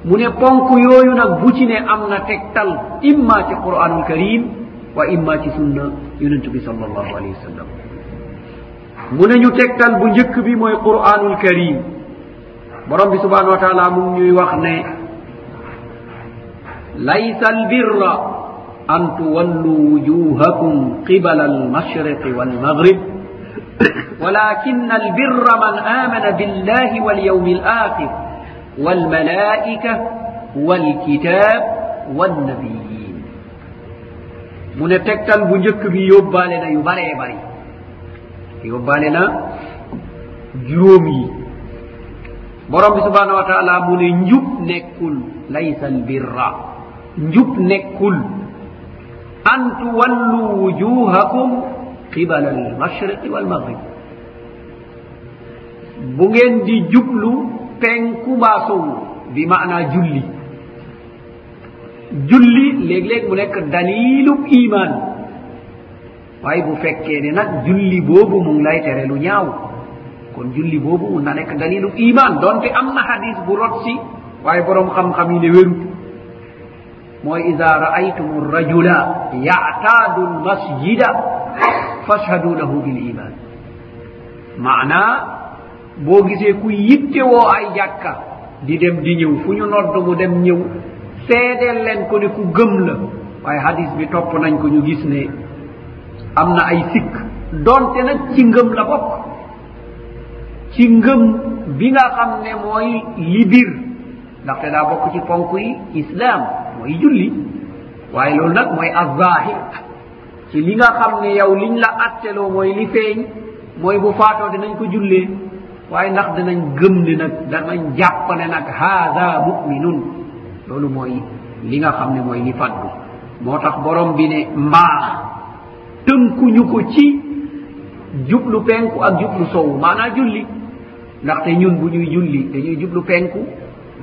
Mu ne ponk yooyu nag bu ci ne am na tegtal imma ci qur'anul karim wa imma ci sunna yonentu bi sal allahu alayhi wa sallam. Mu ne ñu tegtal bu njëkk bi mooy qur'anul karim. Borom bi subhanahu wa taala mu ñuy wax ne laysa albirra an tuwallu wujuhakum qibala almashriqi walmaghrib ولكن البر من آمن بالله واليوم الآخر والملائكة والكتاب والنبيين من تكتل بنجك بي يبالنا يبالي باري يبالنا جرومي borom bi subhanahu wa taala mu ne njub nekkul laysa albirra njub nekkul an tuwallu wujuhakum qibala almashriqi walmaghrib bu ngeen di jublu penku mbaa sowu bi maana julli. Julli léeg-léeg mu nekk dalilu iman waaye bu fekkee ne nag julli boobu mu ngi lay tere lu ñaaw kon julli boobu mun na nekk dalilu iman donte am na hadis bu rot si waaye borom xam-xam yi ne wérut. mooy ida ra'aytum rajula ya'tadu lmasjida fashhadu lahu bil iman mana boo gisee ku yitte woo ay jàkka di dem di ñëw fu ñu nodd mu dem ñëw seedeel leen ko ne ku gëm la. Waaye hadis bi topp nañ ko ñu gis ne am na ay sikk. Donte nag ci ngëm la bokk. Ci ngëm bi nga xam ne mooy li bir ndaxte daa bokk ci ponk yi islam mooy julli waaye loolu nag mooy azahir ci li nga xam ne yow liñ la atteloo mooy li feeñ mooy bu faatoo dinañ ko jullee waaye ndax danañ gëm ne nag danañ jàpp ne nag haada muminun. Loolu mooy li nga xam ne mooy li faddu. Moo tax borom bi ne mbaax tënkuñu ko ci jublu penku ak jublu sowu maanaa julli ndaxte ñun bu ñuy julli dañuy jublu penku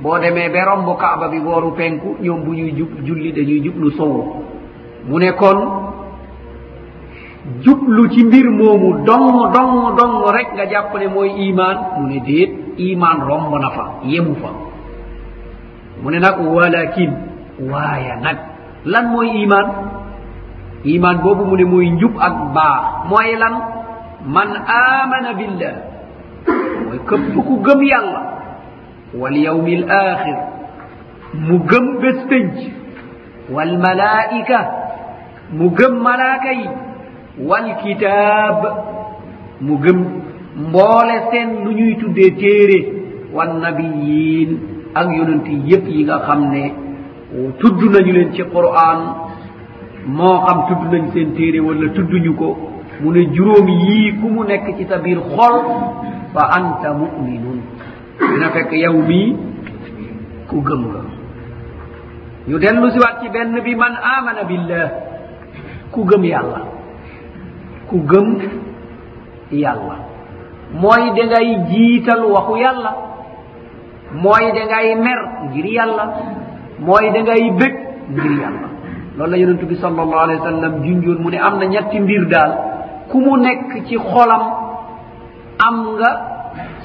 boo demee be romb kaaba bi booru penku ñoom bu ñuy jub julli dañuy jublu sowu mu ne kon jublu ci mbir moomu dong dong dong rek nga jàpp ne mooy iman mu ne déet iman romb na fa yemu fa. Mu ne nag walakin waaya nag lan mooy iman iman boobu mu ne mooy njub ak baax. Mooy lan? Man amana billah mooy këpp ku gëm yàlla. wal yawmil axir mu gëm bés pénc wal malaika mu gëm malaaka yi wal kitaab mu gëm mboole seen lu ñuy tuddee téere wan nabiyin ak yonent yépp yi nga xam ne tudd nañu leen ci qur'an moo xam tudd nañ seen téere wala tudduñu ko mu ne juróom yii ku mu nekk ci sa biir xol fa anta muminun. dina fekk yow mii ku gëm nga ñu dellu si waat ci benn bi man amana billah ku gëm yàlla. Ku gëm yàlla. Mooy da ngay jiital waxu yàlla. Mooy da ngay mer ngir yàlla. Mooy da ngay bég ngir yàlla. Loolu la yonentu bi sal allahu alih wa sallam junjoon mu ne am na ñetti mbir daal. Ku mu nekk ci xolam am nga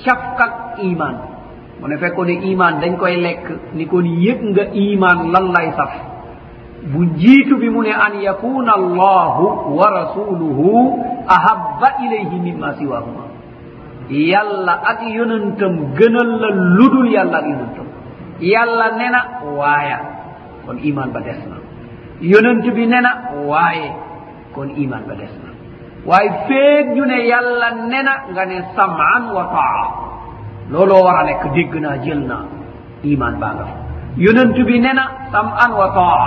cafkak iman. Mu ne fekkoon iman dañ koy lekk ni kon yëg nga iman lan lay saf. Bu jiitu bi mu ne an yakuna allahu wa rasuluhu ahabba ilayhi mimma siwahuma yàlla ak yonantam gënal la ludul yàlla ak yonantam yàlla nena waaya kon iman ba des na. Yonant bi nena waaye kon iman ba des na. waawi feeññune yalla nena ngane sam'an wa taa. Looloo war a nekk dégg naa jël naa iman baa nga fa yonent bi nena sam'an wa taa.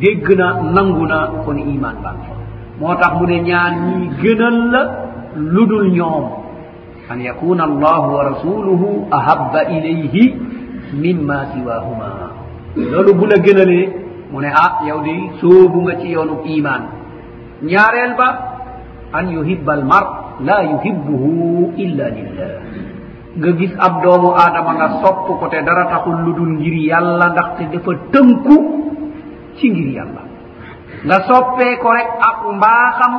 Dégg na nangu na kon iman baa nga fa moo tax mu ne ñaan ñii gënal la lu dul ñoom. An yakuna allahu wa rasuluhu ahabba ilayhi mimma siwahuma. Loolu bu la gënalee mu ne ah yow di soobu nga ci yoonu iman. Ñaareel ba an yuhibba al mar la yuhibbuhu illa lillah. Nga gis ab doomu aadama nga sopp ko te dara taxul lu dul ngir yàlla ndaxte dafa tënku ci ngir yàlla. Nga soppee ko rek ak mbaaxam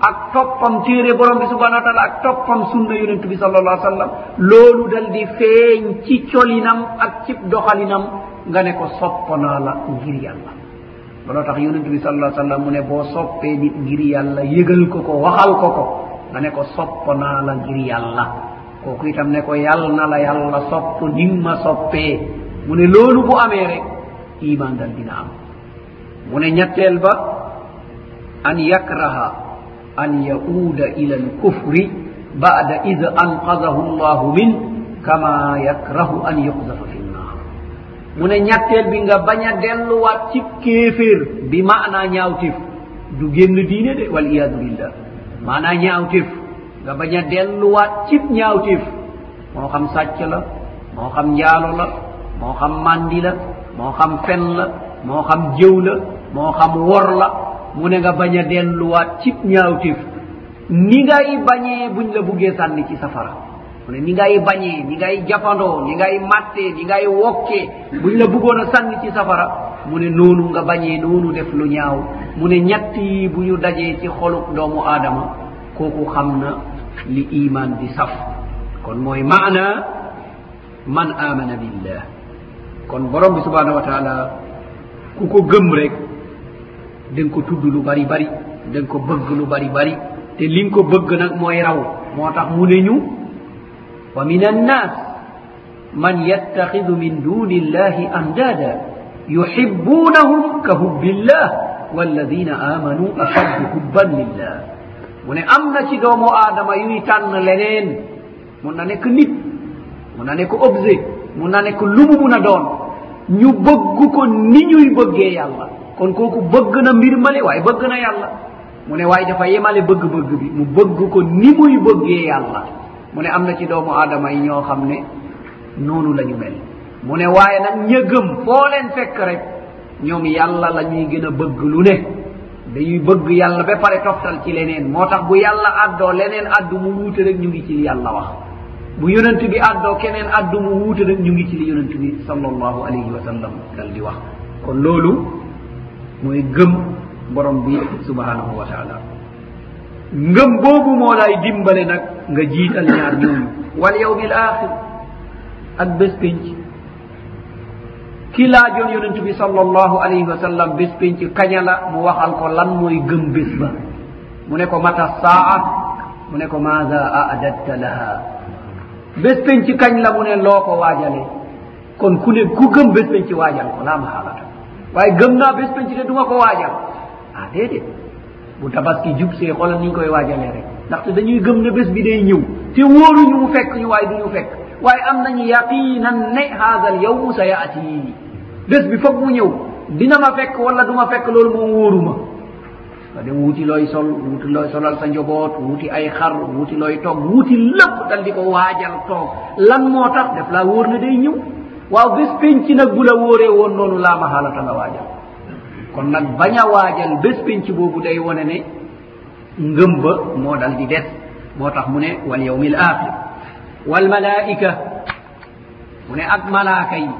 ak toppam téere borom bi subhanau wa taala ak toppam sunna yonent bi sal allah sallam loolu dal di feeñ ci colinam ak cib doxalinam nga ne ko soppanaa la ngir yàlla. looloo tax yonent bi sal allah sallam mu ne boo soppee nit ngir yàlla yëgal ko ko waxal ko ko nga ne ko sopp naa la ngir yàlla. Kooku itam ne ko yàll na la yàlla sopp ni ma soppee. Mu ne loolu bu amee rek iman dal dina am. Mu ne ñetteel ba an yakraha an yauuda ila alkufri bada id anqadahu llahu min kama yakrahu an yuqdafa mu ne ñetteel bi nga bañ a delluwaat ci kéeféer bi maanaa ñaawtif du génn diine de wal iyadu billah maanaa ñaawtif nga bañ a delluwaat cib ñaawtif moo xam sàcc la moo xam njaalo la moo xam mandi la moo xam fen la moo xam jëw la moo xam wor la. Mu ne nga bañ a delluwaat cib ñaawtif ni ngay bañee buñ la buggee sànni ci safara. mu ne ni ngay bañee ni ngay jafandoo ni ngay matte ni ngay wokkee buñ la buggoon a sànni ci safara. Mu ne noonu nga bañee noonu def lu ñaaw. Mu ne ñett yi bu ñu dajee ci xoluk doomu aadama. Kooku xam na li iman di saf. Kon mooy maana man amana billah. Kon borom bi subhanahu wa taala ku ko gëm rek da nga ko tudd lu bari bari danga ko bëgg lu bari bari. Te li nga ko bëgg nag mooy raw. Moo tax mu ne ñu wa min annas man yattahidu min duni illahi andada yuhibbunahum ka hubbillah walladina amanu ashaddu hubban lillah. Mone amnacigo mo adama yuy tan leneen mo nane ko nit mo nane ko objet mo nane ko lumu mun a doon. Ñu bëgg ko ni ñuy bëggee yàlla. Kon kooku bëgg na mbir male waaye bëgg na yàlla. Mu ne waaye dafa yemale bëgg-bëgg bi mu bëgg ko ni muy bëggee yàlla. mu ne am na ci doomu aadama yi ñoo xam ne noonu la ñu mel. mu ne waaye nag ña gëm foo leen fekk rek ñoom yàlla la ñuy gën a bëgg lu ne. dañuy bëgg yàlla ba pare toftal ci leneen. moo tax bu yàlla addoo leneen addu mu wuute rek ñu ngi ci li yàlla wax. bu yonent bi addoo keneen addu mu wuute rek ñu ngi ci li yonent bi sallallahu alayhi wa sallam dal di wax. kon loolu mooy gëm borom bi subhanahu wa taala. ngëm boobu moo lay dimbale nag nga jiital ñaar ñooñu. Wal yawmi l axir ak bés pénc ki laajoon yonent bi sal allahu alayhi wa sallam bés pénc kaña la mu waxal ko lan mooy gëm bés ba. Mu ne ko mata saa mu ne ko maada adatta laha? Bés pénc kañ la mu ne loo ko waajale. Kon ku ne ku gëm bés pénc waajal ko laa mahalata waaye gëm naa bés pénc de duma ko waajal. Ah déedéet. bu tabaski jub see xoolal ni ñu koy waajalee rek. Ndaxte dañuy gëm ne bés bi day ñëw te wóoruñu mu fekk ñu waaye du ñu fekk. Waaye am nañu yaqinan ne haada al yawmu sa yaati bés bi foog mu ñëw. Dina ma fekk wala du ma fekk loolu moom wóoruma. Nga dem wuuti looy sol wuuti looy solal sa njoboot wuuti ay xar wuuti looy toog wuuti lépp dal di ko waajal toog. Lan moo tax? Def laa wóor ne day ñëw. Waaw bés penc nag bu la wóoree woon noonu laa ma xaalata nga waajal. kon nag bañ a waajal bés penc boobu day wone ne ngëm ba moo dal di des. Moo tax mu ne wal yawmi l axir wal malaika mu ne ak malaaka yi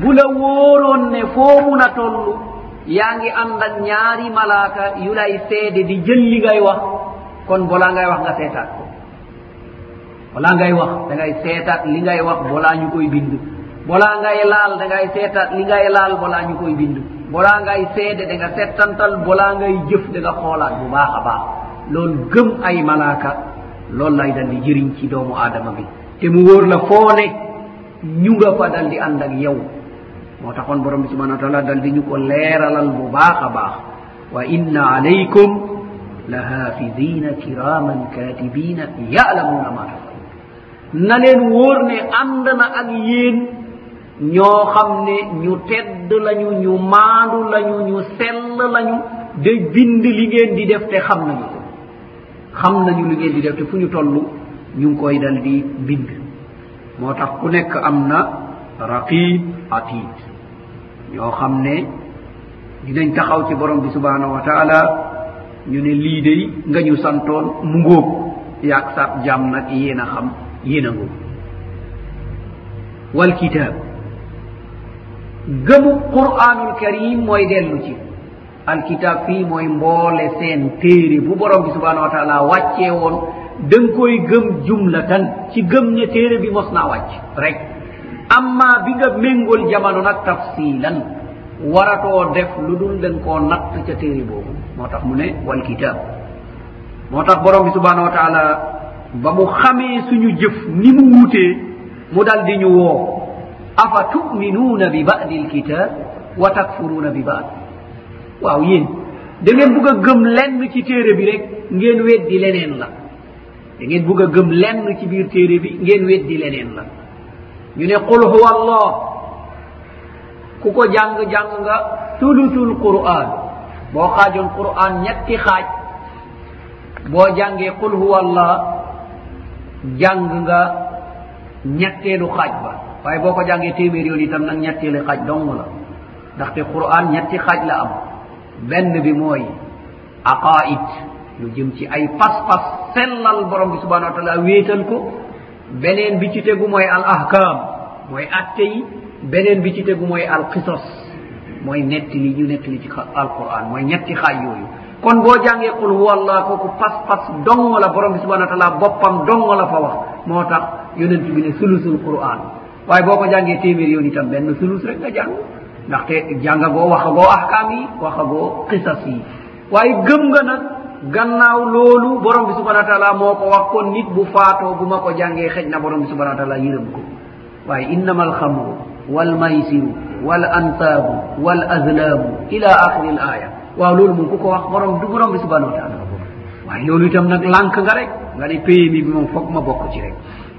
bu la wóoroon ne foo mun a toll yaa ngi ànd ak ñaari malaaka yu lay seede di jël li ngay wax. Kon bolaa ngay wax nga seetaat ko. Balaa ngay wax da ngay seetaat li ngay wax balaa ñu koy bind. bola ngay laal da ngay seeta li ngay laal bola ñu koy bind bola ngay seede da nga settantal bola ngay jëf da nga xoolaat bu baax a baax. Loolu gëm ay malaaka loolu lay dal di jëriñ ci doomu aadama bi. Te mu wóor la foo ne ñu nga fa dal di ànd ak yow. Moo taxoon borom bi subhanau wa taala dal di ñu ko leeralal bu baax a baax. Wa inna alaykum la hafidina kiraman katibina yalamuna ma tafalun na leen wóor ne ànd na ak yéen ñoo xam ne ñu tedd lañu ñu maandu lañu ñu sell lañu de bind li ngeen di def te xam nañu ko. Xam nañu li ngeen di def te fu ñu toll ñu ngi koy dal di bind. Moo tax ku nekk am na raqib atid ñoo xam ne dinañ taxaw ci borom bi subhanahu wa taala ñu ne lii day nga ñu santoon mu ngóob. Yaag sa jàmm nag yéen a xam yéen a ngóob. Walkitab gëmu qur'anul karim mooy dellu ci. Alkitab fii mooy mboole seen téere bu borom bi subhanahu wa taala wàccee woon. Da nga koy gëm jumlatan ci gëm ne téere bi mos naa wàcc rek. Amma bi nga méngol jamono nag tafsilan waratoo def lu dul da nga koo natt ca téere boobu. Moo tax mu ne walkitab moo tax borom bi subhanahu wa taala ba mu xamee suñu jëf ni mu wutee mu dal di ñu woo. afa tuminuna bi badi lkitab wa takfuruna bi bad waaw yéen. Da ngeen bugg a gëm lenn ci téere bi rek ngeen weddi leneen la. Da ngeen bugg a gëm lenn ci biir téere bi ngeen weddi leneen la. Ñu ne qul huwa allah. Ku ko jàng-jàng nga tulutul qur'an. Boo xaajoon qur'an ñetti xaaj. Boo jàngee qul huwa allah jàng nga ñetteelu xaaj ba. waaye boo ko jàngee téeméer yoon itam nag ñetteeli xaaj dong la. Ndaxte quran ñetti xaaj la am. Benn bi mooy aqaid lu jëm ci ay pas-pas sellal borom bi subhanau wa taala wéetal ko. Beneen bi ci tegu mooy al ahkam mooy atte yi. Beneen bi ci tegu mooy al qisas mooy nettali ñu nettali ci alquran mooy ñetti xaaj yooyu. Kon boo jàngee qul huwa allah kooku pas-pas dong la borom bi subhanau wa taala boppam dong la fa wax. Moo tax yonent bi ne sulusul quran. waaye boo ko jàngee téeméer yooni tam benn sulus rek nga jàng. Ndaxte jàngagoo waxagoo ahkaam yi waxagoo qisas yi. Waaye gëm nga nag gannaaw loolu borom bi subhana wa taala moo ko wax kon nit bu faatoo bu ma ko jàngee xëj na borom bi subhana wa taala yërëm ko. Waaye innama alxamru walmaysiru wal ansaabu wal azlaamu ila axiri l aya waaw loolu moom ku ko wax borom du borom bi subhana wa taala waaye loolu itam nag lànk nga rek. Nga ne payemi bi moom foog ma bokk ci rek.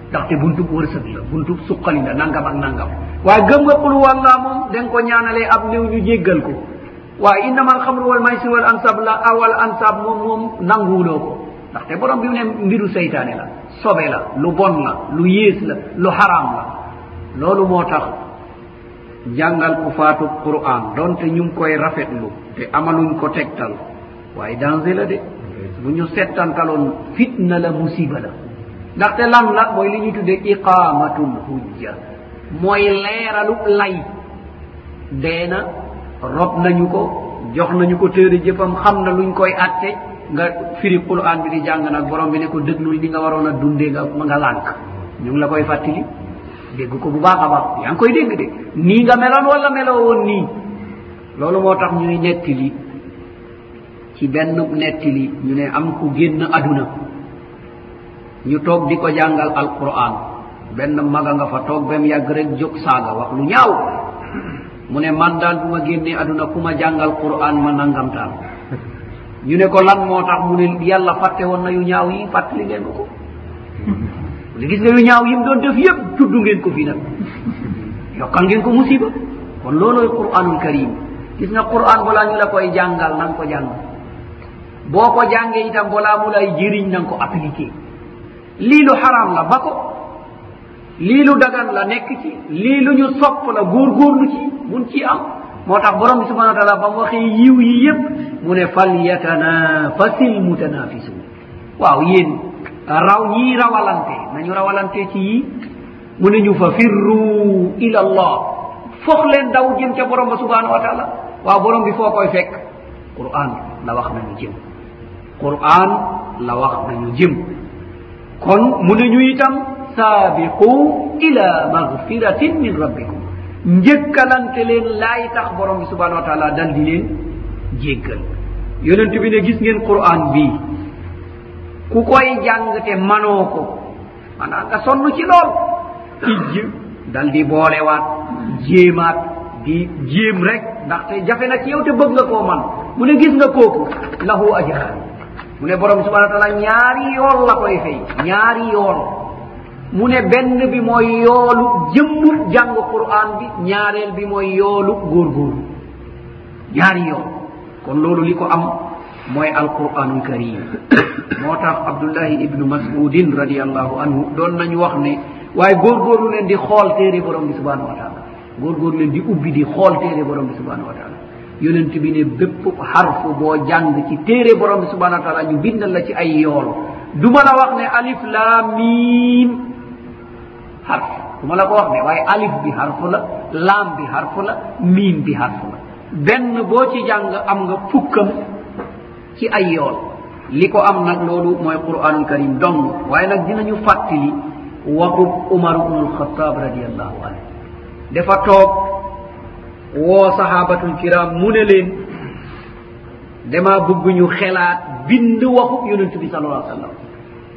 ndaxte buntub wërsëg la buntub suqali la nangam ak nangam. Waaye gëm nga qul walla moom da nga ko ñaanalee ab néew ñu jéggal ko. Waaye innama alxamru wal maysir wal ansab la awal ansab moom moom nanguwuloo ko. Ndaxte borom bi mu ne mbiru seytaane la sobe la lu bon la lu yées la lu haram la. Loolu moo tax jàngal ku faatu qur'an donte ñu ngi koy rafetlu te amaluñ ko tegtal. Waaye danger la de. Bu ñu settantaloon fitna la musiba la. ndaxte lan la mooy li ñuy tuddee iqamatul hujja. Mooy leeralu lay. Deena rob nañu ko jox nañu ko téere jëfam xam na luñ koy atte nga firi quran bi di jàng nag borom bi ne ko dëgnul li nga waroon a dundee nga nga lànk. Ñu ngi la koy fàttali. Dégg ko bu baax a baax. Yaa ngi koy dégg de. Nii nga meloon wala meloo woon nii. Loolu moo tax ñuy nettili ci benn nettili ñu ne am ku génn aduna ñu toog di ko jàngal alquran. Benn maga nga fa toog bem yàgg rek jóg saaga wax lu ñaaw. Mu ne man daal bu ma génnee aduna ku ma jàngal quran ma nangamtaan ñu ne ko lan moo tax mu ne yàlla fàtte woon na yu ñaaw yi fàttali ngeen ko. Ko li gis nga yu ñaaw yi mu doon def yépp tudd ngeen ko fii nag. Yokkal ngeen ko musiba. Kon looloy qur'anul karim. Gis nga qur'an balaa ñu la koy jàngal na nga ko jàng. Boo ko jàngee itam balaa mu lay jëriñ na nga ko appliqué lii lu haram la ba ko lii lu dagan la nekk ci. Lii lu ñu sopp la góorgóorlu ci. Mun ci am. Moo tax borom bi subhana wa taala ba mu waxee yiw yi yépp mu ne fal falyatanaafasil mutanafisun. Waaw yéen raw ñii rawalante. Nañu rawalante ci yii mu ne ñu fa firru ila allah. Fox leen daw jëm ca borom ba subhanahu wa taala waaw borom bi foo koy fekk? Qur'an la wax nañu jëm. Qur'an la wax nañu jëm. kon mu ne ñu itam saabiqu ila magfiratin min rabbikum. Njëkkalante leen laay tax borom bi subhanahu wa taala dal di leen jéggal. Yonent bi ne gis ngeen qur'an bii ku koy jàng te manoo ko. Maanaa nga sonn ci lool. Ijj dal di boolewaat jéemaat di jéem rek ndaxte jafe na ci yow te bëgg nga koo man. Mu ne gis nga kooku lahu ajran. mu ne borom subhana taala ñaari yool la koy fay ñaari yool mu ne benn bi mooy yoolu jëmmu jàng qur'an bi ñaareel bi mooy yoolu góorgóorlu. Ñaari yool kon loolu li ko am mooy alqur'anul karim. Moo tax abdullahi ibnu masudin radiallahu anhu doon nañu wax ne waaye góorgóorlu leen di xool téere borom bi subhanahu wa taala. Góorgóorlu leen di ubbi di xool téere borom bi subhanahu wa taala. yonent bi ne bépp xarfu boo jàng ci téere borom bi subhanau wa taala ñu bindal la ci ay yool du ma la wax ne alif la miim xarf du ma la ko wax ne waaye alif bi xarfu la laam bi xarfu la miim bi xarfu la. benn boo ci jàng am nga fukkam ci ay yool li ko am nag loolu mooy qur'anul karim dong. waaye nag dinañu fàttali waxub umar ubnulxataab radiallahu anhu. dafa toog woo sahabatul kiram mu ne leen dama bëgg ñu xelaat bind waxub yonent bi sal allah sallam.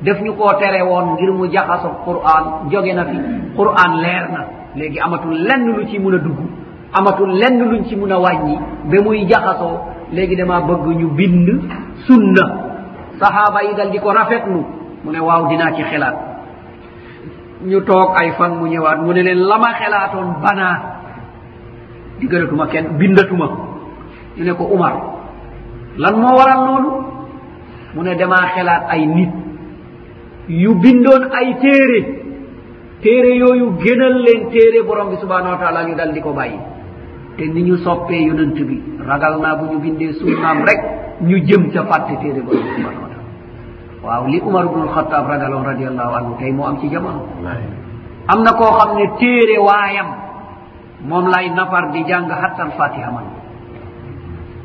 Def ñu koo tere woon ngir mu jaxaso qur'an jóge na fi. Qur'an leer na. Léegi amatul lenn lu ci mun a dugg amatul lenn luñ ci mun a wàññi ba muy jaxasoo léegi dama bëgg ñu bind sunna. Sahaaba yi dal di ko rafetlu. Mu ne waaw dinaa ci xelaat. Ñu toog ay fan mu ñëwaat. Mu ne leen la ma xelaatoon banaa? diggatuma kenn bindatuma. Ñu ne ko umar lan moo waral loolu? Mu ne damaa xelaat ay nit yu bindoon ay téere. Téere yooyu gënal leen téere borom bi subhanahu wa taala ñu dal di ko bàyyi. Te ni ñu soppee yonent bi ragal naa bu ñu bindee sunnaam rek ñu jëm ca fàtte téere borom bi subhanahu wa taala waaw li umar bnul alxataab ragaloon radiallahu anhu tey moo am ci jamono. Am na koo xam ne téere waayam moom lay nafar di jàng xattal fatiha man.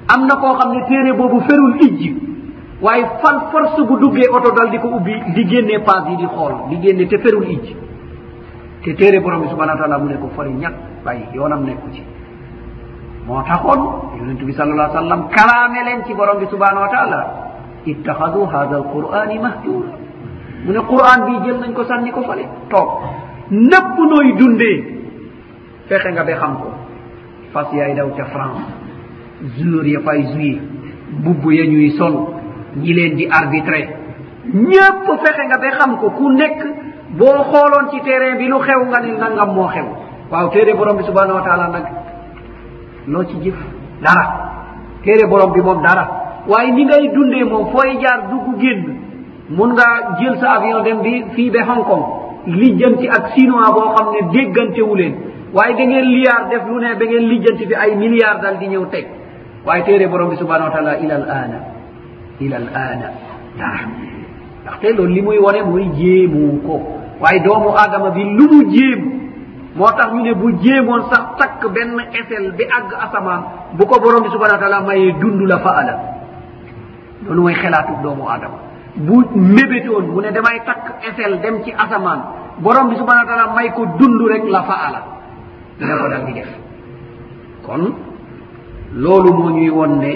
Am na koo xam ne téere boobu ferul ijji waaye fan force bu duggee oto dal di ko ubbi di génnee paas yi di xool di génne te ferul ijji te téere borom bi subhanau wa taala mu ne ko fori ñag bàyyi yoonam nekku ci. Moo taxoon yonent bi sal allah sallam kalaame leen ci borom bi subhanau wa taala ittaxadu hada alqur'ani mahjura mu ne qur'an bii jël nañ ko sànni ko fale toog. Nëpp nooy dundee fexe nga ba xam ko. Fas yaay daw ca france. Joueur ya fay jouir mbubb ya ñuy sol. Ñi leen di arbitré ñépp fexe nga ba xam ko. Ku nekk boo xooloon ci terrain bi lu xew nga ne nangam moo xew. Waaw téere borom bi subhanahu wa taala nag loo ci jëf? Dara. Téere borom bi moom dara. Waaye ni ngay dundee moom fooy jaar dugg génn mun nga jël sa avion dem bi fii ba hong kong. Lijjanti ak chinois boo xam ne déggantewuleen waaye da ngeen liyaar def lu ne ba ngeen lijjanti fi ay milliards dal di ñëw teg. Waaye téere borom bi subhanau wa taala ila al ana ila al ana dara ndaxte loolu li muy wone mooy jéemu ko. Waaye doomu aadama bi lu mu jéemu moo tax ñu ne bu jéemoon sax takk benn esel bi àgg asamaan bu ko borom bi subhanau wa taala mayee dund la fa ala loolu mooy xelaatu doomu aadama. Bu mébétoon mu ne damay takk esel dem ci asamaan borom bi subhanau wa taala may ko dund rek la fa ala na ko dal di def. Kon loolu moo ñuy won ne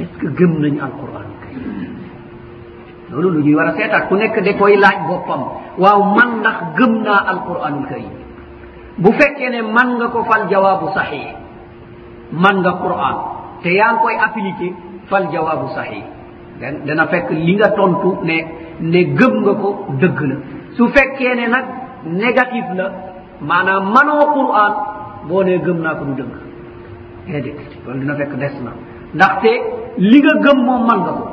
est ce que gëm nañu alquran kay loolu lu ñuy war a seetaat. Ku nekk da koy laaj boppam. Waaw man ndax gëm naa alquranul karim bu fekkee ne man nga ko fal jawaabu saxih man nga quran te yaa ngi koy appliqué fal jawaabu saxih dana fekk li nga tontu ne ne gëm nga ko dëgg la. Su fekkee ne nag négatif la maanaam manoo qur'an boo nee gëm naa ko du dëgg. Déedéet loolu dina fekk des na. Ndaxte li nga gëm moom man nga ko.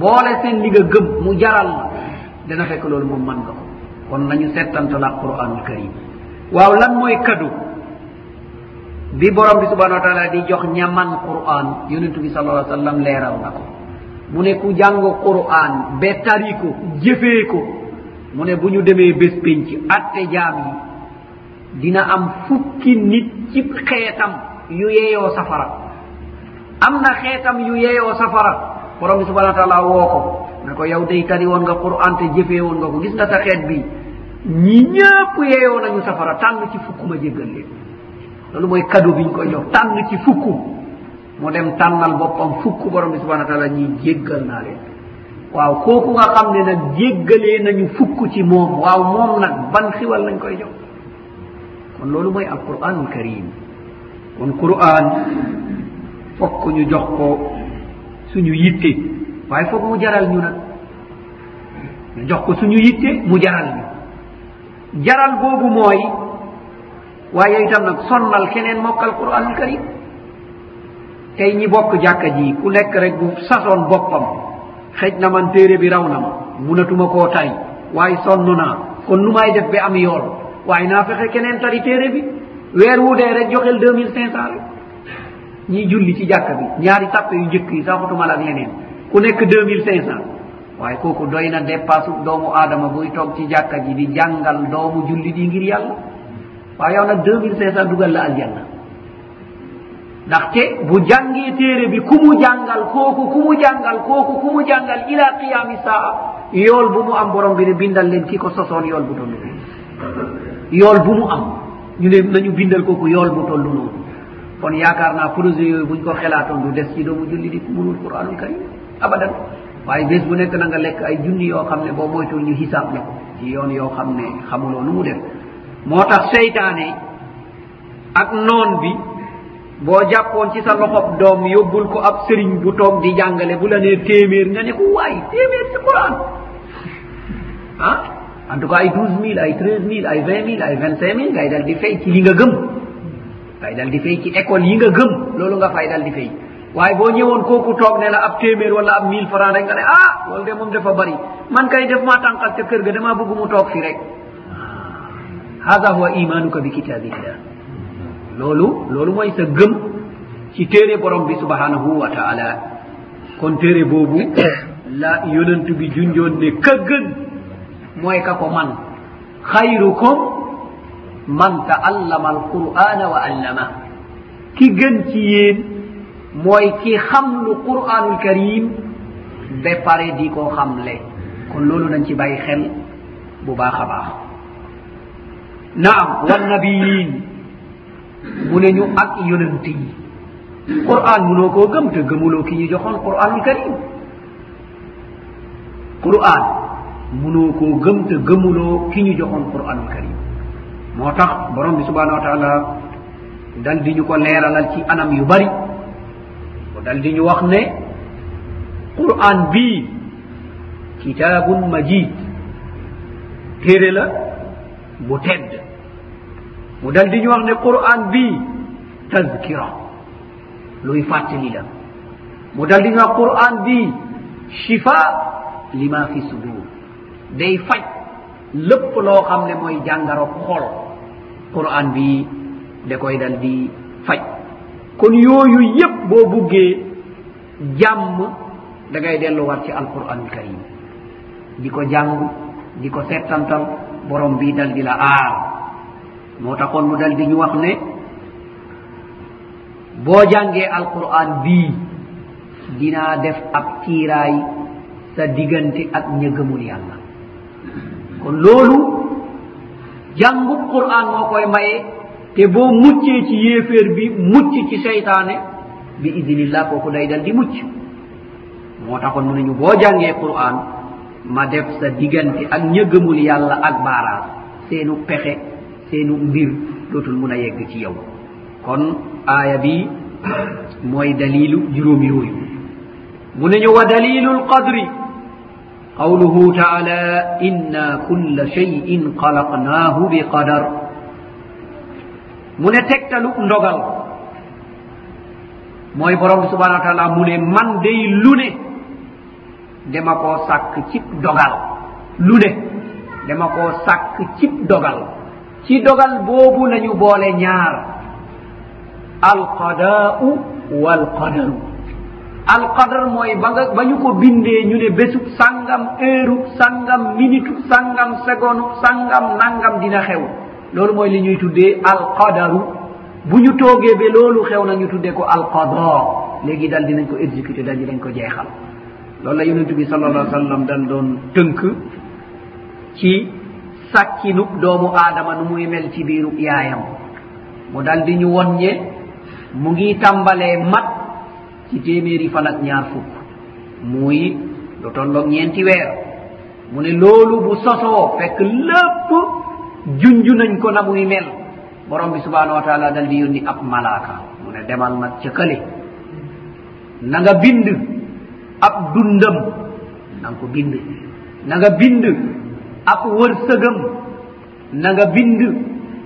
Boole seen li nga gëm mu jaral la. Dina fekk loolu moom man nga ko. Kon nañu settantala qur'anul karim waaw lan mooy kadu bi borom bi subhanau wa taala di jox ñaman qur'an yonentu bi sala alai sallam leeral na ko. Mu ne ku jàng qur'an be tari ko jëfee ko. Mu ne bu ñu demee bés pénc atte jaam yi dina am fukki nit ci xeetam yu yeeyoo safara. Am na xeetam yu yeeyoo safara. Borom bi subhana wa taala woo ko ne ko yow day tari woon nga qur'an te jëfee woon nga ko gis nga sa xeet bi ñi ñëpp yeeyoo nañu safara tànn ci fukk ma jéggal leen. Loolu mooy cadeau biñ koy jox tànn ci fukk. Mu dem tànnal boppam fukk borom bi subhana wa taala ñi jéggal naa leen. Waaw kooku nga xam ne nag jéggalee nañu fukk ci moom waaw moom nag ban xiwal lañ koy jox? kon loolu mooy alqur'anul karim kon qur'an fokk ñu jox ko suñu yitte. Waaye foog mu jaral ñu nag. Ñu jox ko suñu yitte mu jaral ñu. Jaral boobu mooy waaye itam nag sonnal keneen mokkal qur'anul karim tey ñi bokk jàkka ji ku nekk rek bu sasoon boppam xëj na man téere bi raw na ma munatuma koo tay waaye sonn naa. Kon nu may def ba am yool waaye naa fexe keneen tari téere bi. Weer wu dee rek joxel deux mille cinq cent rek. Ñi julli ci jàkka bi ñaari tappe yu njëkk yi saxutumal ak leneen ku nekk deux mille cinq cent. Waaye kooku doy na dépasse doomu aadama buy toog ci jàkka ji di jàngal doomu julli di ngir yàlla. Waaye yow nag deux mille cinq cent dugal la aljanna. Ndaxte bu jàngee téere bi ku mu jàngal kooku ku mu jàngal kooku ku mu jàngal ila qiyami saa yool bu mu am borom bi ne bindal leen ki ko sosoon yool bu toll yool bu mu am. Ñu ne nañu bindal kooku yool bu toll noonu. Kon yaakaar naa projet yooyu buñ ko xelaatoon du des ci doomu julli di munul qouranul karim abadan. Waaye bés bu nekk na nga lekk ay junni yoo xam ne boo moytul ñu hisaab la ko ci yoon yoo xam ne xamuloo nu mu def. Moo tax seytaane ak noon bi boo jàppoon ci sa loxob doom yóbbul ko ab sëriñ bu toog di jàngale bu la nee téeméer nga ne ko waay téeméer ci quran. Ah? en tout cas ay douze mille ay treize mille ay vingt mille ay vingt cinq mille ngay dal di fay ci li nga gëm. Ngay dal di fay ci école yi nga gëm. Loolu nga fay dal di fay. Waaye boo ñëwoon kooku toog ne la ab téeméer wala ab mille franc rek nga ne ah loolu de moom dafa bari. Man kay def maa tànqal ca kër ga damaa bëgg mu toog fi rek. Hada huwa imanuka bi kitabillah loolu loolu mooy sa gëm ci téere borom bi subhanahu wa taala. Kon téere boobu la yonent bi junjoon ne ka gën mooy ka ko man. Xayrukum man taallama alqur'ana wa allama. Ki gën ci yéen mooy ki xam lu qur'anul karim ba pare di ko xamle. Kon loolu nañ ci bàyyi xel bu baax a baax. Naam wannabiyin mu ne ñu ak yonent yi. Qur'an munoo koo gëm te gëmuloo ki ñu joxoon qur'anul karim. Qur'an munoo koo gëm te gëmuloo ki ñu joxoon qur'anul karim. Moo tax borom bi subhanahu wa taala dal di ñu ko leeralal ci anam yu bari. Ko dal di ñu wax ne qur'an bii kitaabun majid téere la bu tedd. Mu dal di ñu wax ne qur'an bii tazkira. Luy fàttali la. Mu dal di ñu wax qur'an bii shifa lima fi sudur. day faj lépp loo xam ne mooy jàngaro xol. Quran bi da koy dal di faj. Kon yooyu yépp boo buggee jàmm da ngay delluwaat ci alquranul karim. Di ko jàng di ko settantal borom bi dal di la aar. Moo taxoon mu dal di ñu wax ne boo jàngee alquran bii dinaa def ab tiiraay sa diggante ak ña gëmul yàlla. kon loolu jàngu qur'an moo koy maye te boo muccee ci yéeféer bi mucc ci seytaane bi idinillah kooku day dal di mucc. Moo taxoon mu nañu boo jàngee qur'an ma def sa diggante ak ñëgëmul yàlla ak baaraas seenu pexe seenu mbir dootul mun a yegg ci yow. Kon aaya bi mooy dalilu juróom yooyu. Mu nañu wa dalilu lqadri قوله تعالى إنا كل شيء خلقناه بقدر mune tegtalu ndogal. Mooy borom bi subhanau wa taala mu ne man day lu ne dama koo sàkk cib dogal. Lu ne dama koo sàkk cib dogal. Ci dogal boobu lañu boole ñaar. Alqadaa'u walqadaru. alqadar mooy ba nga ba ñu ko bindee ñu ne bésub sangam heure sangam minute sangam seconde sangam nangam dina xew. Loolu mooy li ñuy tuddee alqadaru. Bu ñu toogee ba loolu xew na ñu tuddee ko alqada léegi dal dinañ ko exécuté dal dinañ ko jeexal. Loolu la yonentu bi sal allah sallam dal doon tënk ci sàkkinub doomu aadama nu muy mel ci biiru yaayam. Mu dal di ñu wonñe mu ngi tàmbalee mat ci téeméeri fan ak ñaar fukk. Muy lu tolloog ñeenti weer. Mu ne loolu bu sosoo fekk lépp junju nañ ko na muy mel. Borom bi subhanahu wa taala dal di yónni ab malaaka. Mu ne demal nag ca kële. Na nga bind ab dundam. Na nga ko bind. Na nga bind ab wërsëgam. Na nga bind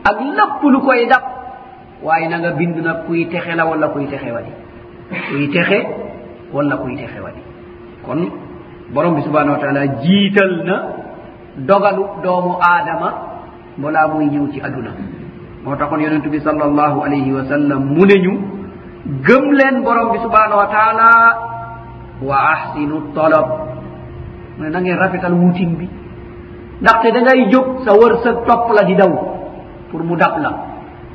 ak lépp lu koy dab. Waaye na nga bind nag kuy texe la wala kuy texe wali. kuy texe wala kuy texe wadi kon borom bi subahanahu wa taala jiital na dogalu doomu aadama balaa muy ñëw ci aduna. Moo taxoon yonentu bi sal allahu alayhi wa sallam mu ne ñu gëm leen borom bi subhanahu wa taala wa ahsinu talab. Mu ne na ngeen rafetal wutin bi. Ndaxte da ngay jóg sa wërsëg topp la di daw pour mu dab la.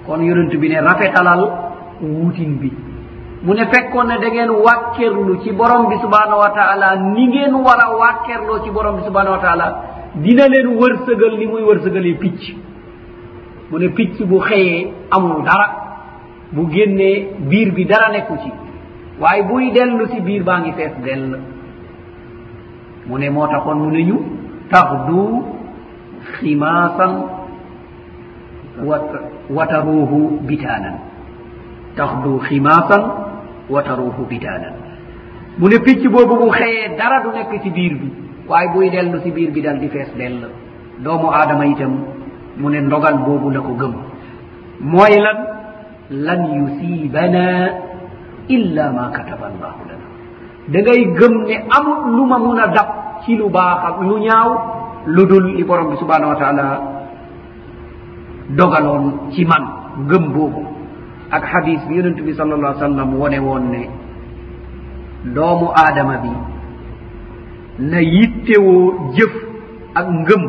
Kon yonent bi ne rafetalal wutin bi. mu ne fekkoon ne da ngeen wàkkerlu ci borom bi subhanahu wa taala ni ngeen war a wàkkerloo ci borom bi subhanahu wa taala dina leen wërsëgal ni muy wërsëgalee picc. Mu ne picc bu xëyee amul dara bu génnee biir bi dara nekku ci waaye buy dellu si biir baa ngi fees dell. Mu ne moo taxoon mu ne ñu taxdu ximaasan wa wataruuhu bitaanan. taxdu ximaasan wa taruhu bidanan mu ne picc boobu bu xëyee dara du nekk ci biir bi waaye buy dellu si biir bi dal di fees dell. Doomu aadama itam mu ne ndogal boobu la ko gëm. Mooy lan? Lan yusibana illa ma kataba allahu lana. Da ngay gëm ne amul lu ma mun a dab ci lu baax ak lu ñaaw lu dul li borom bi subhanahu wa taala dogaloon ci man gëm boobu. ak hadis bi yonentu bi sal allah sallam wone woon ne doomu aadama bi na yittewoo jëf ak ngëm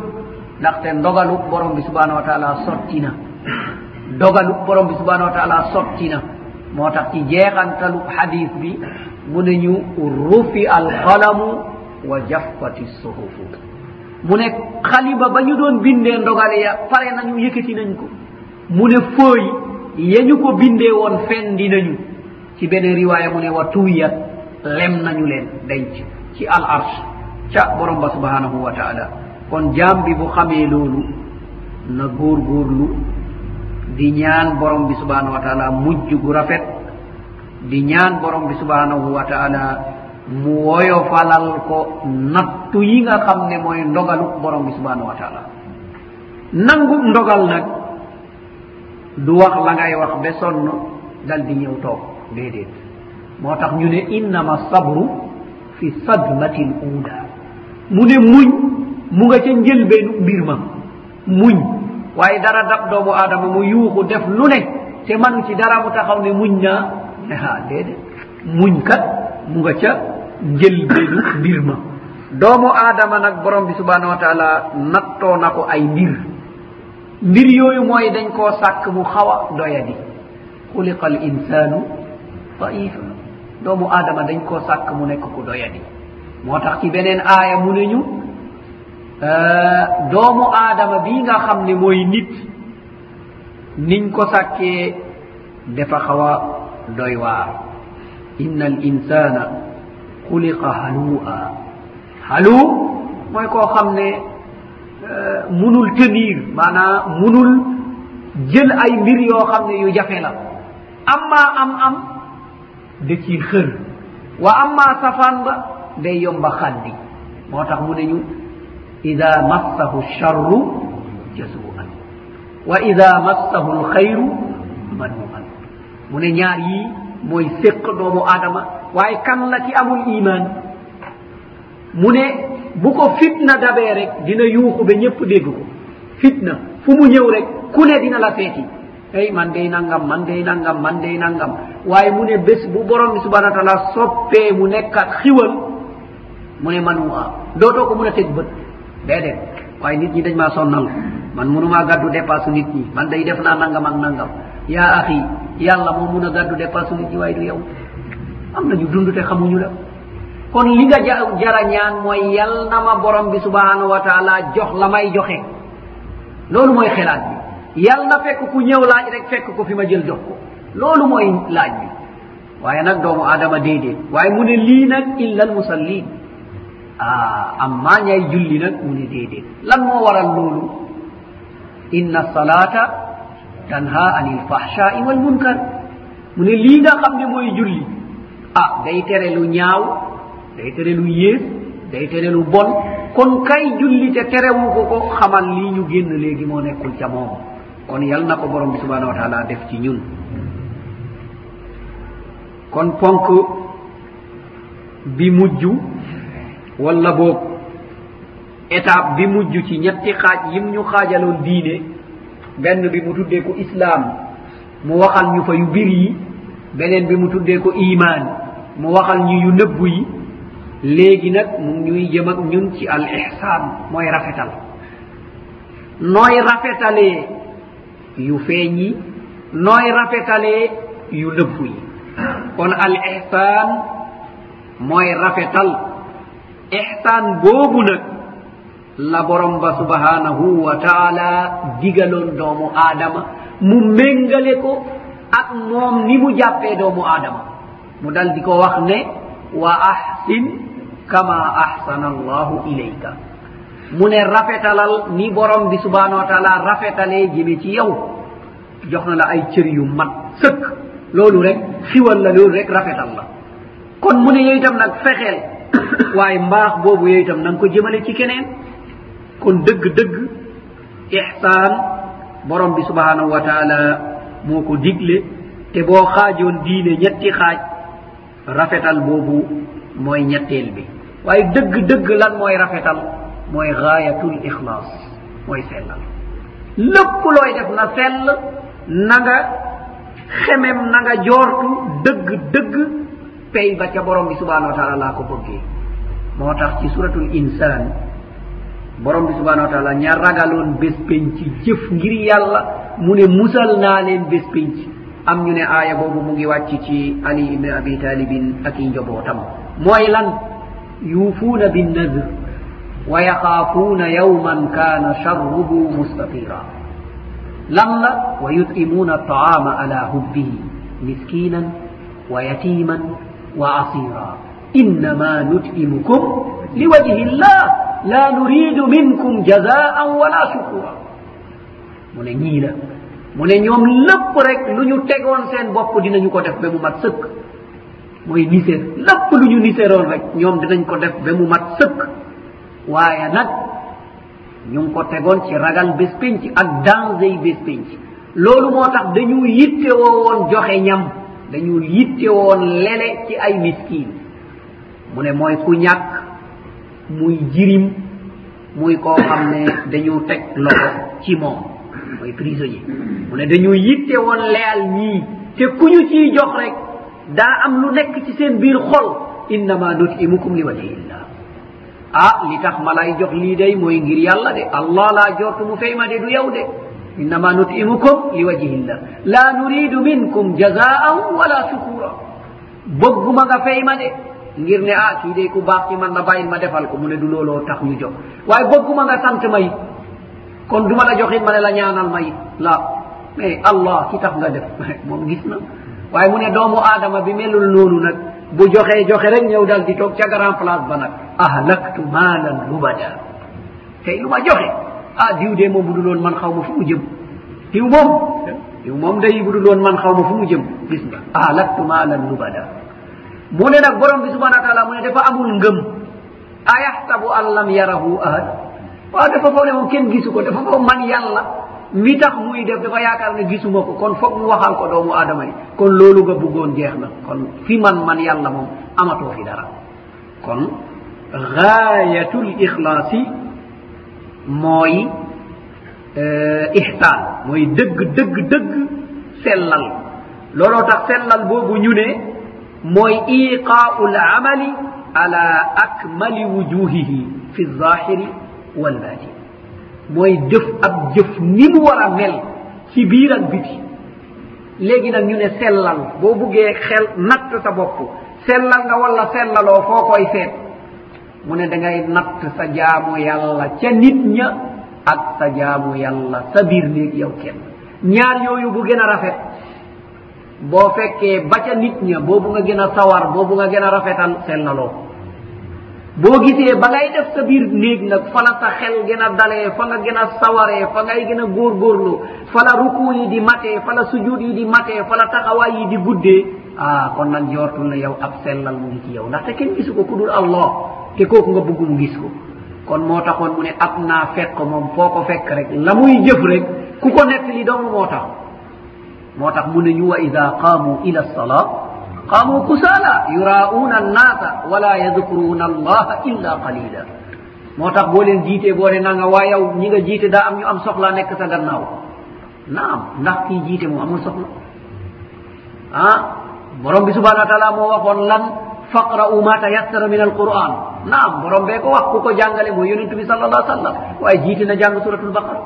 ndaxte ndogalu borom bi subhanahu wa taala sotti na. Dogalu borom bi subhanahu wa taala sotti na. Moo tax ci jeexantalu hadis bi mu ne ñu rufi alqalamu wa jaffati suhufu. Mu ne xaliba ba ñu doon bindee ndogale ya pare nañu yëkkati nañ ko. Mu ne fooyi yañu ko bindee woon fendi nañu. Ci beneen riwaaya mu ne wa tuwiyat lem nañu leen denc ci al arsh ca borom ba subhanahu wa taala. Kon jaam bi bu xamee loolu na góor góorlu di ñaan borom bi subhanahu wa taala mujj gu rafet di ñaan borom bi subhanahu wa taala mu woyofalal ko nattu yi nga xam ne mooy ndogalu borom bi subhanahu wa taala. Nangu ndogal nag du wax la ngay wax ba sonn dal di ñëw toog déedéet. moo tax ñu ne innama sabru fi sadmatil uula mu ne muñ mu nga ca njëlbeenu mbir ma. muñ. waaye dara dab doomu aadama mu yuuxu def lu ne te manu ci dara mu taxaw ne muñ naa. ne ha déedéet. muñ kat mu nga ca njëlbeenu mbir ma. doomu aadama nag borom bi subhanahu wa taala nattoo na ko ay mbir. mbir yooyu mooy dañ koo sàkk mu xaw a doyadi xuliqa al insanu daifa doomu aadama dañ koo sàkk mu nekk ku doyadi moo tax ci beneen aaya mu ne ñu euh, doomu aadama bii nga xam ne mooy nit niñ ko sàkkee dafa xaw a doy waar. inna al insana xuliqa halua halu mooy koo xam ne Eh, munul tenir maanaam munul jël ay mbir yoo xam ne yu jafe la. Amma am am da ciy xër. Wa amma safaan ba day yomba xaddi. Moo tax mu ne ñu ida massahu charru jasuan wa ida massahu lxayru manuan mu ne ñaar yii mooy séq doomu aadama. Waaye kan la ci amul iman mu ne bu ko fitna dabee rek dina yuuxu ba ñëpp dégg ko. Fitna fu mu ñëw rek ku ne dina la feeti ey man dey nangam man dey nangam man dey nangam. Waaye mu ne bés bu borom bi subhana wa taala soppee mu nekkat xiwal mu ne man a dootoo ko mun a teg bët. Déedéet waaye nit ñi dañ maa sonnal. Man munumaa gàddu dépasse nit ñi. Man day def naa nangam ak nangam. Yaa axi yàlla moo mun a gàddu dépasse nit ñi waaye du yow. Am nañu dund te xamuñu la. kon li nga jara ñaan mooy yal na ma borom bi subhanahu wa taala jox la may joxe. loolu mooy xelaat bi. yal na fekk ku ñëw laaj rek fekk ko fi ma jël jox ko. loolu mooy laaj bi. waaye nag doomu aadama déedéet. waaye mu ne lii nag illa almusallin ah amma ñay julli nag mu ne déedéet. lan moo waral loolu? inna salata tanha ani lfahshai walmunkar mu ne lii nga xam ne mooy julli. ah day tere lu ñaaw day tere lu yées day tere lu bon. Kon kay julli te terewu ko ko xamal lii ñu génn léegi moo nekkul ca moom. Kon yal na ko borom bi subhanahu wa taala def ci ñun. Kon ponk bi mujj walla boog étape bi mujj ci ñetti xaaj yim ñu xaajaloon diine benn bi mu tuddee ko islaam mu waxal ñu fa yu bir yi beneen bi mu tuddee ko iman mu waxal ñu yu nëbbu yi léegi nag mu ñuy jëm ak ñun ci al ihsan mooy rafetal. Nooy rafetalee yu feeñ yi nooy rafetalee yu lëbbu yi. Kon al ihsan mooy rafetal. Ihsan boobu nag la borom ba subhanahu wa taala digaloon doomu aadama mu méngale ko ak moom ni mu jàppee doomu aadama. Mu dal di ko wax ne wa ahsin kama ahsana allahu ilayka. Mu ne rafetalal ni borom bi subhanahu wa taala rafetalee jëme ci yow. Jox na la ay cër yu mat sëkk. Loolu rek xiwal la loolu rek rafetal la. Kon mu ne yow itam nag fexeel. Waaye mbaax boobu yow itam na nga ko jëmale ci keneen. Kon dëgg-dëgg ihsaan borom bi subhanahu wa taala moo ko digle. Te boo xaajoon diine ñetti xaaj rafetal boobu mooy ñetteel bi. waaye dëgg dëgg lan mooy rafetal? mooy gaayatul ixlaas mooy sellal. Lépp looy def na sell na nga xemem na nga joortu dëgg dëgg pay ba ca borom bi subhanahu wa taala laa ko bëggee. Moo tax ci suratul insaan borom bi subhanau wa taala ña ragaloon bés penc jëf ngir yàlla mu ne musal naa leen bés penc. Am ñu ne aaya boobu mu ngi wàcc ci ali ibne abi talibin ak i njobootam. mooy lan? Yuufuuna binnadr wa yaxaafuuna yawman kaana charruhu mustatira lan la? Wa yut'imuuna ataama ala hubbihi miskinan wa yatiman wa asira innama nut'imukum liwajhi llah la nuridu minkum jazaan wala shukura mu ne ñii la. Mu ne ñoom lépp rek lu ñu tegoon seen bopp dinañu ko def ba mu mat sëkk. mooy nisér lépp lu ñu niseeroon rek ñoom dinañ ko def ba mu mat sëkk. Waaye nag ñu ngi ko tegoon ci ragal bés pénc ak danger yi bés pénc loolu moo tax dañu yitte woowoon joxe ñam dañu yitte woon lele ci ay miskin. Mu ne mooy ku ñàkk muy jirim muy koo xam ne dañu teg loxo ci moom mooy prisonnier. Mu ne dañu yitte woon leyal ñii te ku ñu ciy jox rek daa am lu nekk ci seen biir xol innama nutimukum li wajhillah ah li tax ma lay jox lii day mooy ngir yàlla de allah laa jortu mu fay ma de du yow de. Innama nutimukum li wajhillah laa nuridu minkum jazaan wala shukura bëgguma nga fay ma de. Ngir ne ah kii de ku baax ci man na bàyyil ma defal ko mu ne du looloo tax ñu jox. Waaye bëgguma nga sant ma it. Kon du ma la joxit ma ne la ñaanal ma it. La mais allah ki tax nga def. Moom gis na. waaye mu ne doomu aadama bi melul noonu nag bu joxee joxe rek ñëw dal di toog ca grand place ba nag ahlaktu maalan lubada. Tey lu ma joxe ah diw de moom bu du loon man xaw ma fu mu jëm. Diw moom diw moom day bu du loon man xaw ma fu mu jëm. Gis nga ahlaktu maalan lubada. Mu ne nag borom bi subhana wa taala mu ne dafa amul ngëm. Ayahtabu an lam yarahu ahad. Waaw dafa foog ne moom kenn gisu ko dafa foog man yàlla. mi tax muy def dafa yaakaar ne gisuma ko. Kon foog mu waxal ko doomu aadama yi. Kon loolu nga bëggoon jeex na. Kon fi man man yàlla moom amatoo fi dara. Kon gaayatul ixlaasi mooy euh, ihsaan. Mooy dëgg dëgg dëgg sellal. Looloo tax sellal boobu ñu ne mooy iqaau lamali ala akmali wujuhihi fi zahiri walbatin mooy jëf ab jëf ni mu war a mel ci biir ak biti. léegi nag ñu ne sellal boo buggee xel natt sa bopp sellal nga walla sellaloo foo koy seet mu ne da ngay natt sa jaamu yàlla ca nit ña ak sa jaamu yàlla sa biir néeg yow kenn. ñaar yooyu bu gën a rafet boo fekkee ba ca nit ña boobu nga gën a sawar boobu nga gën a rafetal sellaloo. boo gisee ba ngay def sa biir néeg nag fa la sa xel gën a dalee fa nga gën a sawaree fa ngay gën a góorgóorlu fa la rukuu yi di matee fa la sujuud yi di matee fa la taxawaay yi di guddee. Ah kon nag jortul na yow ab sellal mu ngi ci yow ndaxte kenn gisu ko ku dul allah te kooku nga bugg mu gis ko. Kon moo taxoon mu ne ab naa fekk moom foo ko fekk rek la muy jëf rek ku ko nett li dong moo tax. Moo tax mu ne ñu wa ida qaamu ila salaa qamu kusala yura'una annasa wala yadkuruna allaha illa qalila moo tax boo leen jiitee boo ne naa nga waa yow ñi nga jiite daa am ñu am soxla nekk sa gannaaw naam ndax kii jiite moom amul soxla ah borom bi subhanau wa taala moo waxoon lan faqra'u ma tayassara min alquran naam borom bee ko wax ku ko jàngale mooy yonentu bi sal allah sallam waaye jiite na jàng suratul baqara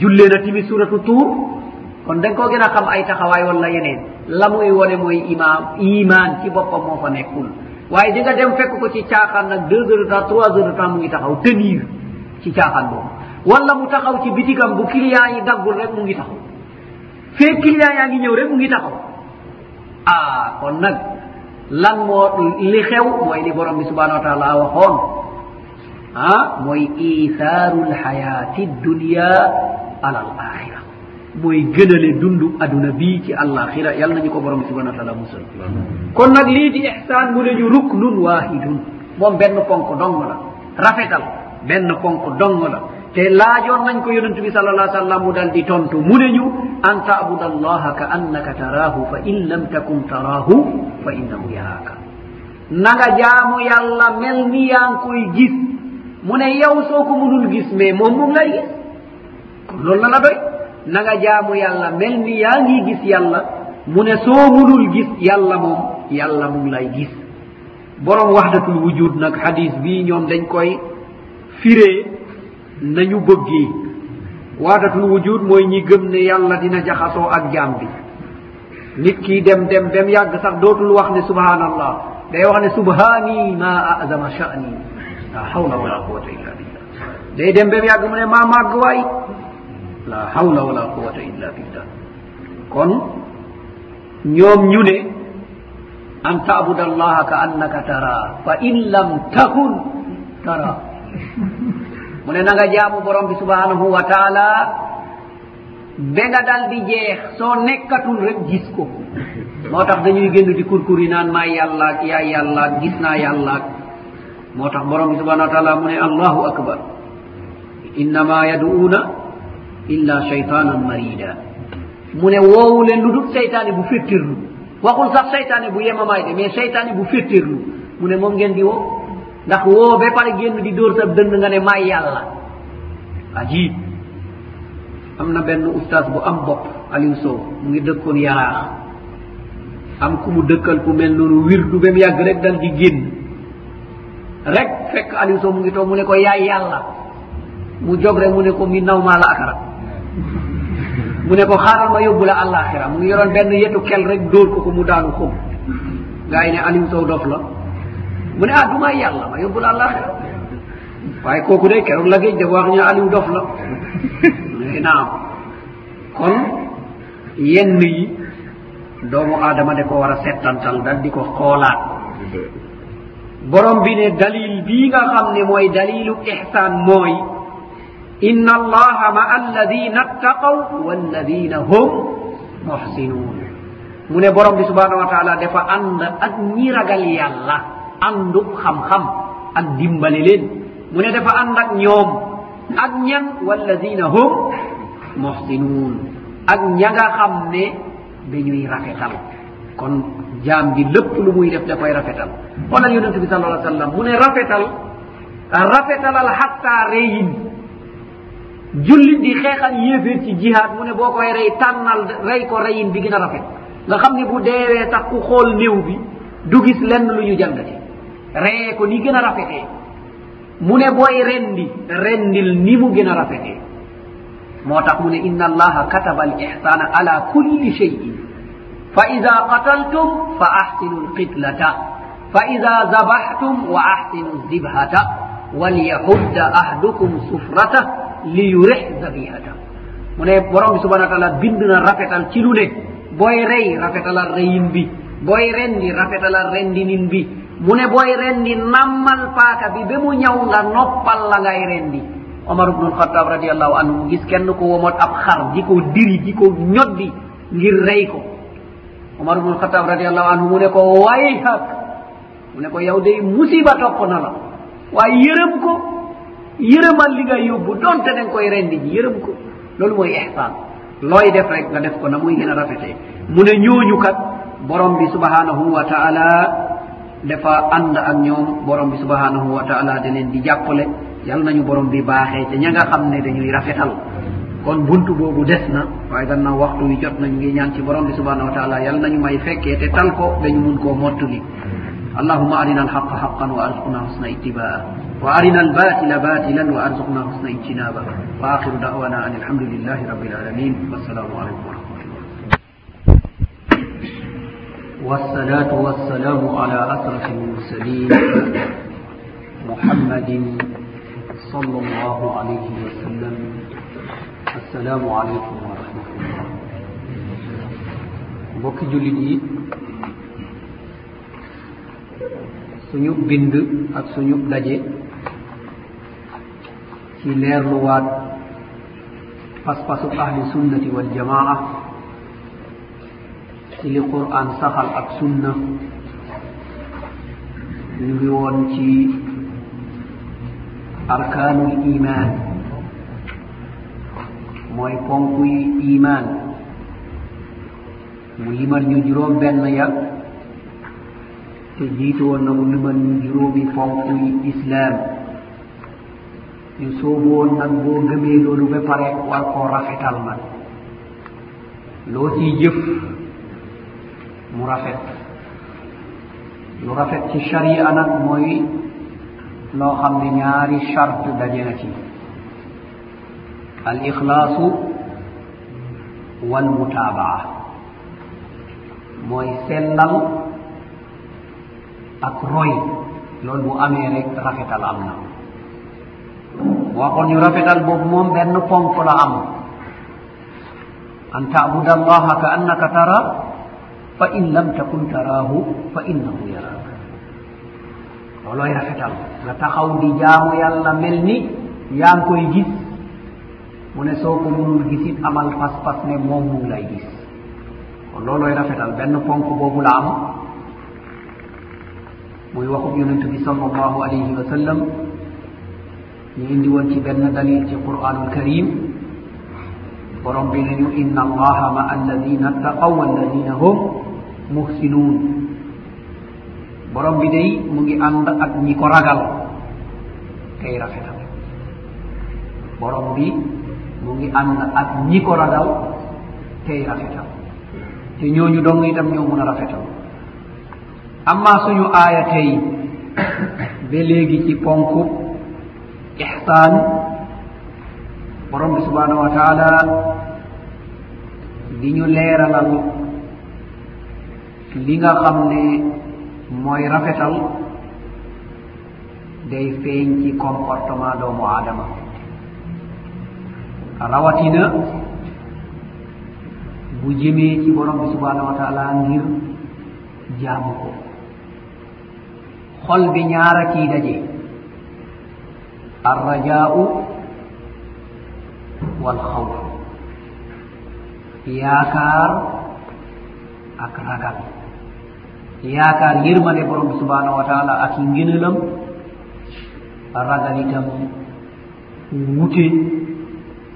jullee na timi suratu tuur kon dañ koo gën a xam ay taxawaay wala yeneen. La muy wone mooy imaam imaan ci boppam moo fa nekkul. Waaye di nga dem fekk ko ci caaxaan nag deux heures de temps trois heures de temps mu ngi taxaw tenir ci caaxaan boobu. Wala mu taxaw ci bitigam bu client yi daggul rek mu ngi taxaw. Fee client yaa ngi ñëw rek mu ngi taxaw. Ah kon nag lan moo li xew mooy li borom bi subhanahu wa taala waxoon. Ah mooy ithaaru lxayaati dunia ala al axira mooy gënale dundu aduna bii ci àllaaxira yal nañu ko borom bi subhana wa taala musal. Kon nag lii di ihsan mu ne ñu ruknun wahidun moom benn ponk dong la. Rafetal. Benn ponk dong la. Te laajoon nañ ko yonentu bi sal allah sallam mu dal di tontu. Mu ne ñu an taabuda allaha ka annaka taraahu fa in lam takun taraahu fa innahu yaraaka. Na nga jaamu yàlla mel ni yaa ngi koy gis. Mu ne yow soo ko munul gis mais moom mu ngi lay gis. Kon loolu na la doy. na nga jaamu yàlla mel ni yaa ngi gis yàlla mu ne soo munul gis yàlla moom yàlla mu ngi lay gis. Borom waxdatul wujud nag xadis bii ñoom dañ koy firee nañu bëggee waxdatul wujud mooy ñi gëm ne yàlla dina jaxasoo ak jaam bi. Nit kii dem dem dem yàgg sax dootul wax ne subhanallah day wax ne subhani ma azama shani la hawla wala quwata illa billah. Day dem bem yàgg mu ne maa màgg waay. la hawla wala quwata illa billah. Kon ñoom ñu ne an tabuda allaha ka annaka tara fa in lam takun tara. Mu ne na nga jaamu borom bi subhanahu wa taala be nga dal di jeex soo nekkatul rek gis ko. Moo tax dañuy génn di kurkuri naan maa yàllaak yaa yàllaak gis naa yàllaak moo tax borom bi subhanahu wa taala mu ne allahu akbar. Innama yaduuna illa cheytanan marida. Mu mune wowulen lu dut seytane bu fettirlu waxul sax seytane bu yemamaay de mais seytane bu fettirlu mu ne moom ngeen di woo ndax woo ba pare génn di dóor sa dënd nga ne maay yàlla. Ajib am na benn oustaz bu am bopp aliou sow mu ngi dëkkoon yaraax. Am ku mu dëkkal ku mel noonu wirdu ba mu yàgg rek dal di génn. Rek fekk aliou sow mu ngi toog mu ne ko yaay yàlla. Mu jog rek mu ne ko mi naw maa la akarat mu ne ko xaaral ma yóbbu la alaxira mu ngi yoroon benn yetu kel rek dóor ko ko mu daanu xum gaa yi ne aliou sow dof la. Mu ne ah du may yàlla ma yóbbu la alaxira waaye kooku day keroog la géej dafa wax ñu ne aliou dof la. Naam. Kon yenn yi doomu aadama da ko war a settantal dal di ko xoolaat. Borom bi ne dalil bii nga xam ne mooy dalilu ihsan mooy inna allaha ma alladina ttaqaw walladina hum muhsinun mune borombi subhanahu wa taala dafa ànd ak ñi ragal yàlla àndu xam-xam ak dimbali leen mu ne dafa ànd ak ñoom ak ñan walladina hum muhsinun ak ña nga xam ne dañuy rafetal kon jaam bi lépp lu muy def da koy rafetal xoolal yonente bi sal alayhi sallam mu ne rafetal rafetalal xatta reyin jullit di xeexal yéeféer ci jihaad mu ne boo koy rey tànnal rey ko reyin bi gën a rafet. nga xam ne bu deewee tax ku xool néew bi du gis lenn lu ñu jàngati. Reyee ko ni gën a rafetee. mu ne booy rendi rendil ni mu gën a rafetee. moo tax mu ne inna allaha kataba al ihsana ala kulli cheyin fa ida qataltum fa ahsinu lqitlata fa ida zabaxtum wa ahsinu zibhata. walyahudda ahdukum sufratah liyurih zabihata mu ne borom bi subahana taala bind na rafetal ci lu ne booy rey rafetalal reyin bi booy rendi rafetalal rendinin bi mu ne booy rendi nammal paaka bi ba mu ñaw nga noppal la ngay rendi. Omar ubnu lxatab radiallahu anhu gis kenn ko womot ab xar di ko diri di ko ñoddi ngir rey ko. Omar ubnu lxatab radiallahu anhu mu ne ko wayhak mu ne ko yow day musiba topp na la. Waaye yërëm ko. yërëmal li nga yóbbu donte da koy rendi ji yërëm ko. Loolu mooy ihsan looy def rek nga def ko na muy gën a rafetee mu ne ñooñu kat borom bi subhanahu wa taala dafa ànd ak ñoom borom bi subhanahu wa taala da leen di jàppale. Yal nañu borom bi baaxee te ña nga xam ne dañuy rafetal. Kon buntu boobu des na waaye gannaaw waxtu wi jot nañ ngi ñaan ci borom bi subhanahu wa taala yal nañu may fekkee te tal ko dañu mun koo mottuli اللهم أرنا الحق حقا وأرزقنا حسن اتباعه وأرنا الباطل باطلا وأرزقنا حسن اجتنابه وآخر دعوانا أن الحمد لله رب العالمين والسلام عليكم ورحمة الله والصلاة والسلام على أشرف المرسلين محمد صلى الله عليه وسلم السلام عليكم ورحمة الله mbokki jullit yi suñu bind ak suñu daje ci leerluwaat paspasu ahli sunnati waljamaa ci li quran saxal ak sunna. Ñu ngi woon ci arkaanul iman mooy ponkuy iman mu limal ñu juróom benn ya to jiitu wonnamo numan juróomi fonkuyi islam en soobu on nag boo gëmee loolu ba pare war koo rafetal nag. Loo ciy jëf mu rafet. Lu rafet ci sharia nag mooy loo xam ne ñaari charte daje na ci. Al ixlaasu wal mutaabaa. Mooy sellal ak roy. Loolu bu amee rek rafetal am na. Waxoon ñu rafetal boobu moom benn ponk la am. An taabuda allaha ka annaka tara fa in lam takun taraahu fa innahu yaraaka. Loolooy rafetal. Nga taxaw di jaamu yàlla mel ni yaa ngi koy gis. Mu ne soo ko munul gisit amal pas-pas ne moom mu ngi lay gis. Kon loolooy rafetal. Benn ponk boobu la am. muy waxub yonent bi sal allahu alayhi wa sallam. Ñu indi woon ci benn dalil ci qur'anul karim. Borom bi nañu inna allaha ma alladina taqaw walladina hum muhsinuun borom bi day mu ngi ànd ak ñi ko ragal. Kay rafetal. Borom bi mu ngi ànd ak ñi ko ragal. Tey rafetal. Te ñooñu dong itam ñoo mun a rafetal. amma suñu aaya tey ba léegi ci ponku ihsan borom bi subhanahu wa taala di ñu leeralal li nga xam ne mooy rafetal day feeñ ci comportement doomu aadama. Rawatina bu jëmee ci borom bi subhanahu wa taala ngir jaamu ko. xol bi ñaara kii daje arraja'u wal yaakaar ak ragal. Yaakaar yirmande borom bi subhanahu wa taala ak nginalam ragal itam wute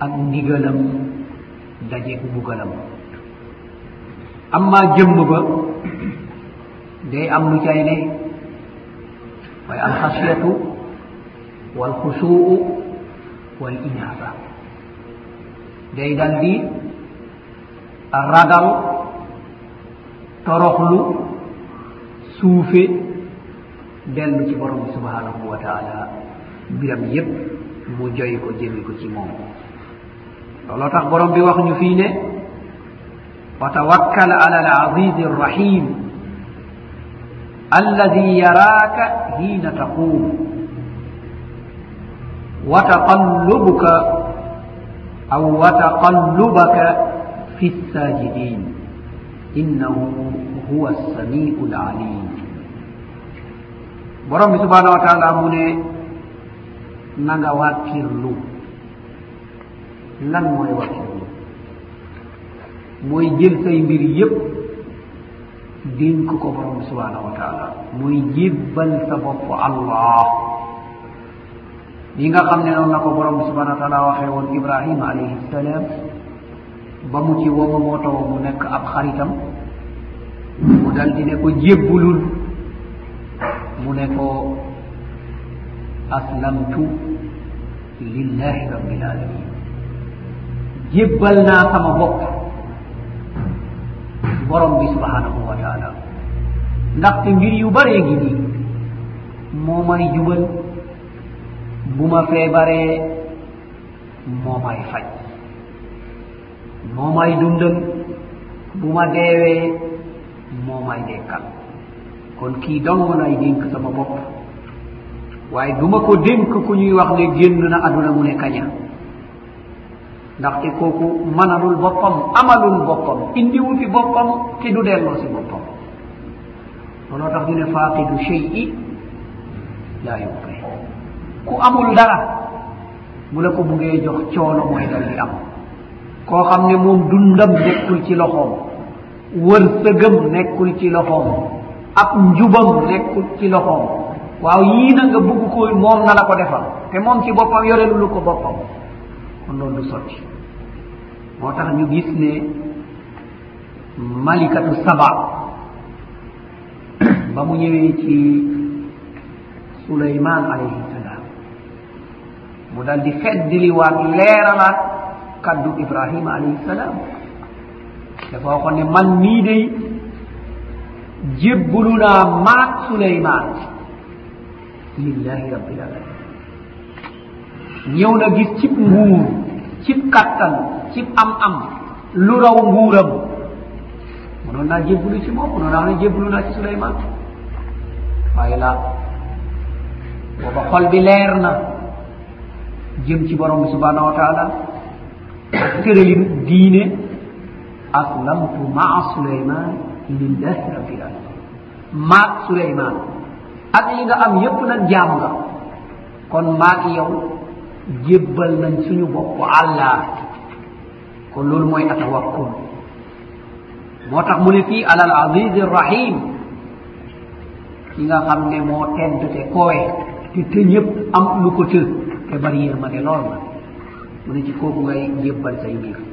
ak ndigalam dajeeg mbugalam. Amma jëmm ba day am lu cay ne. way alhasiyatu walxusuu wal day dal di ragal toroxlu suufe dellu ci borom bi subhanahu wa taala mbiram yépp mu joy ko jëmi ko ci moom looloo tax borom bi wax ñu fii ne wa tawakkal ala al azizi arrahim alladi yaraka hina taqum wa taqallubuka aw wa taqallubaka fi lsajidin innahu huwa assamiu lalim borom bi subhanahu wa taala mu ne nanga wakkirlu lan mooy wakkirlu mooy jël say mbir yépp dénk ko borom subhanahu wa taala. Muy jébbal sa bopp allah. Li nga xam ne noonu la ko borom subhanahu wa taala waxee woon ibrahima alayhi salaam ba mu ci woma moo taw mu nekk ab xaritam mu dal di ne ko jébbulul. Mu ne ko aslamtu lillahi rabbil alamin. Jébbal naa sama bopp. borom bi subhanahu wa taala. Ndaxte mbir yu baree gi nii moo may jubal bu ma feebaree moo may faj moo may dundal bu ma deewee moo may dekkal. Kon kii dong lay dénk sama bopp waaye du ma ko dénk ku ñuy wax ne génn na aduna mu ne kaña. ndax te kooku manalul boppam amalul boppam indiwu fi boppam te du delloo si boppam. Looloo tax ñu ne faaqidu cheyi laa yuqi ku amul dara bu la ko buggee jox coono mooy dal di am. Koo xam ne moom dundam nekkul ci loxoom wërsëgam nekkul ci loxoom ab njubam nekkul ci loxoom. Waaw yii na nga bugg ko moom na la ko defal. Te moom ci boppam yorelulu ko boppam. kon loolu du sotti. Moo tax ñu gis ne malikatu saba ba mu ñëwee ci suleyman alayhi salaam mu dal di feddiliwaat leeralaat kaddu ibrahima alayhi salaam. Dafa waxoon ne man nii day jébbulu naa maak suleyman lillahi rabbil alamin ñëw na gis cib nguur cib kattan cib am-am lu raw nguuram. Munoon naa jébbulu ci moom munoon naa ne jébbulu naa ci suleyman waaye laa booba xol bi leer na jëm ci borom bi subhanahu wa taala tëralin diine aslamtu maa suleyman lillahi rabbil alamin maag suleyman ak yi nga am yépp nag jaam nga. Kon maag yow jébbal nañ suñu bopp allah kon loolu mooy atawakkul. moo tax mu ne fii alal aziz rahim ki nga xam ne moo tedd te koowe te te ñëpp am lu ko të te bari yërmande lool la mu ne ci kooku ngay jébbal say mbir.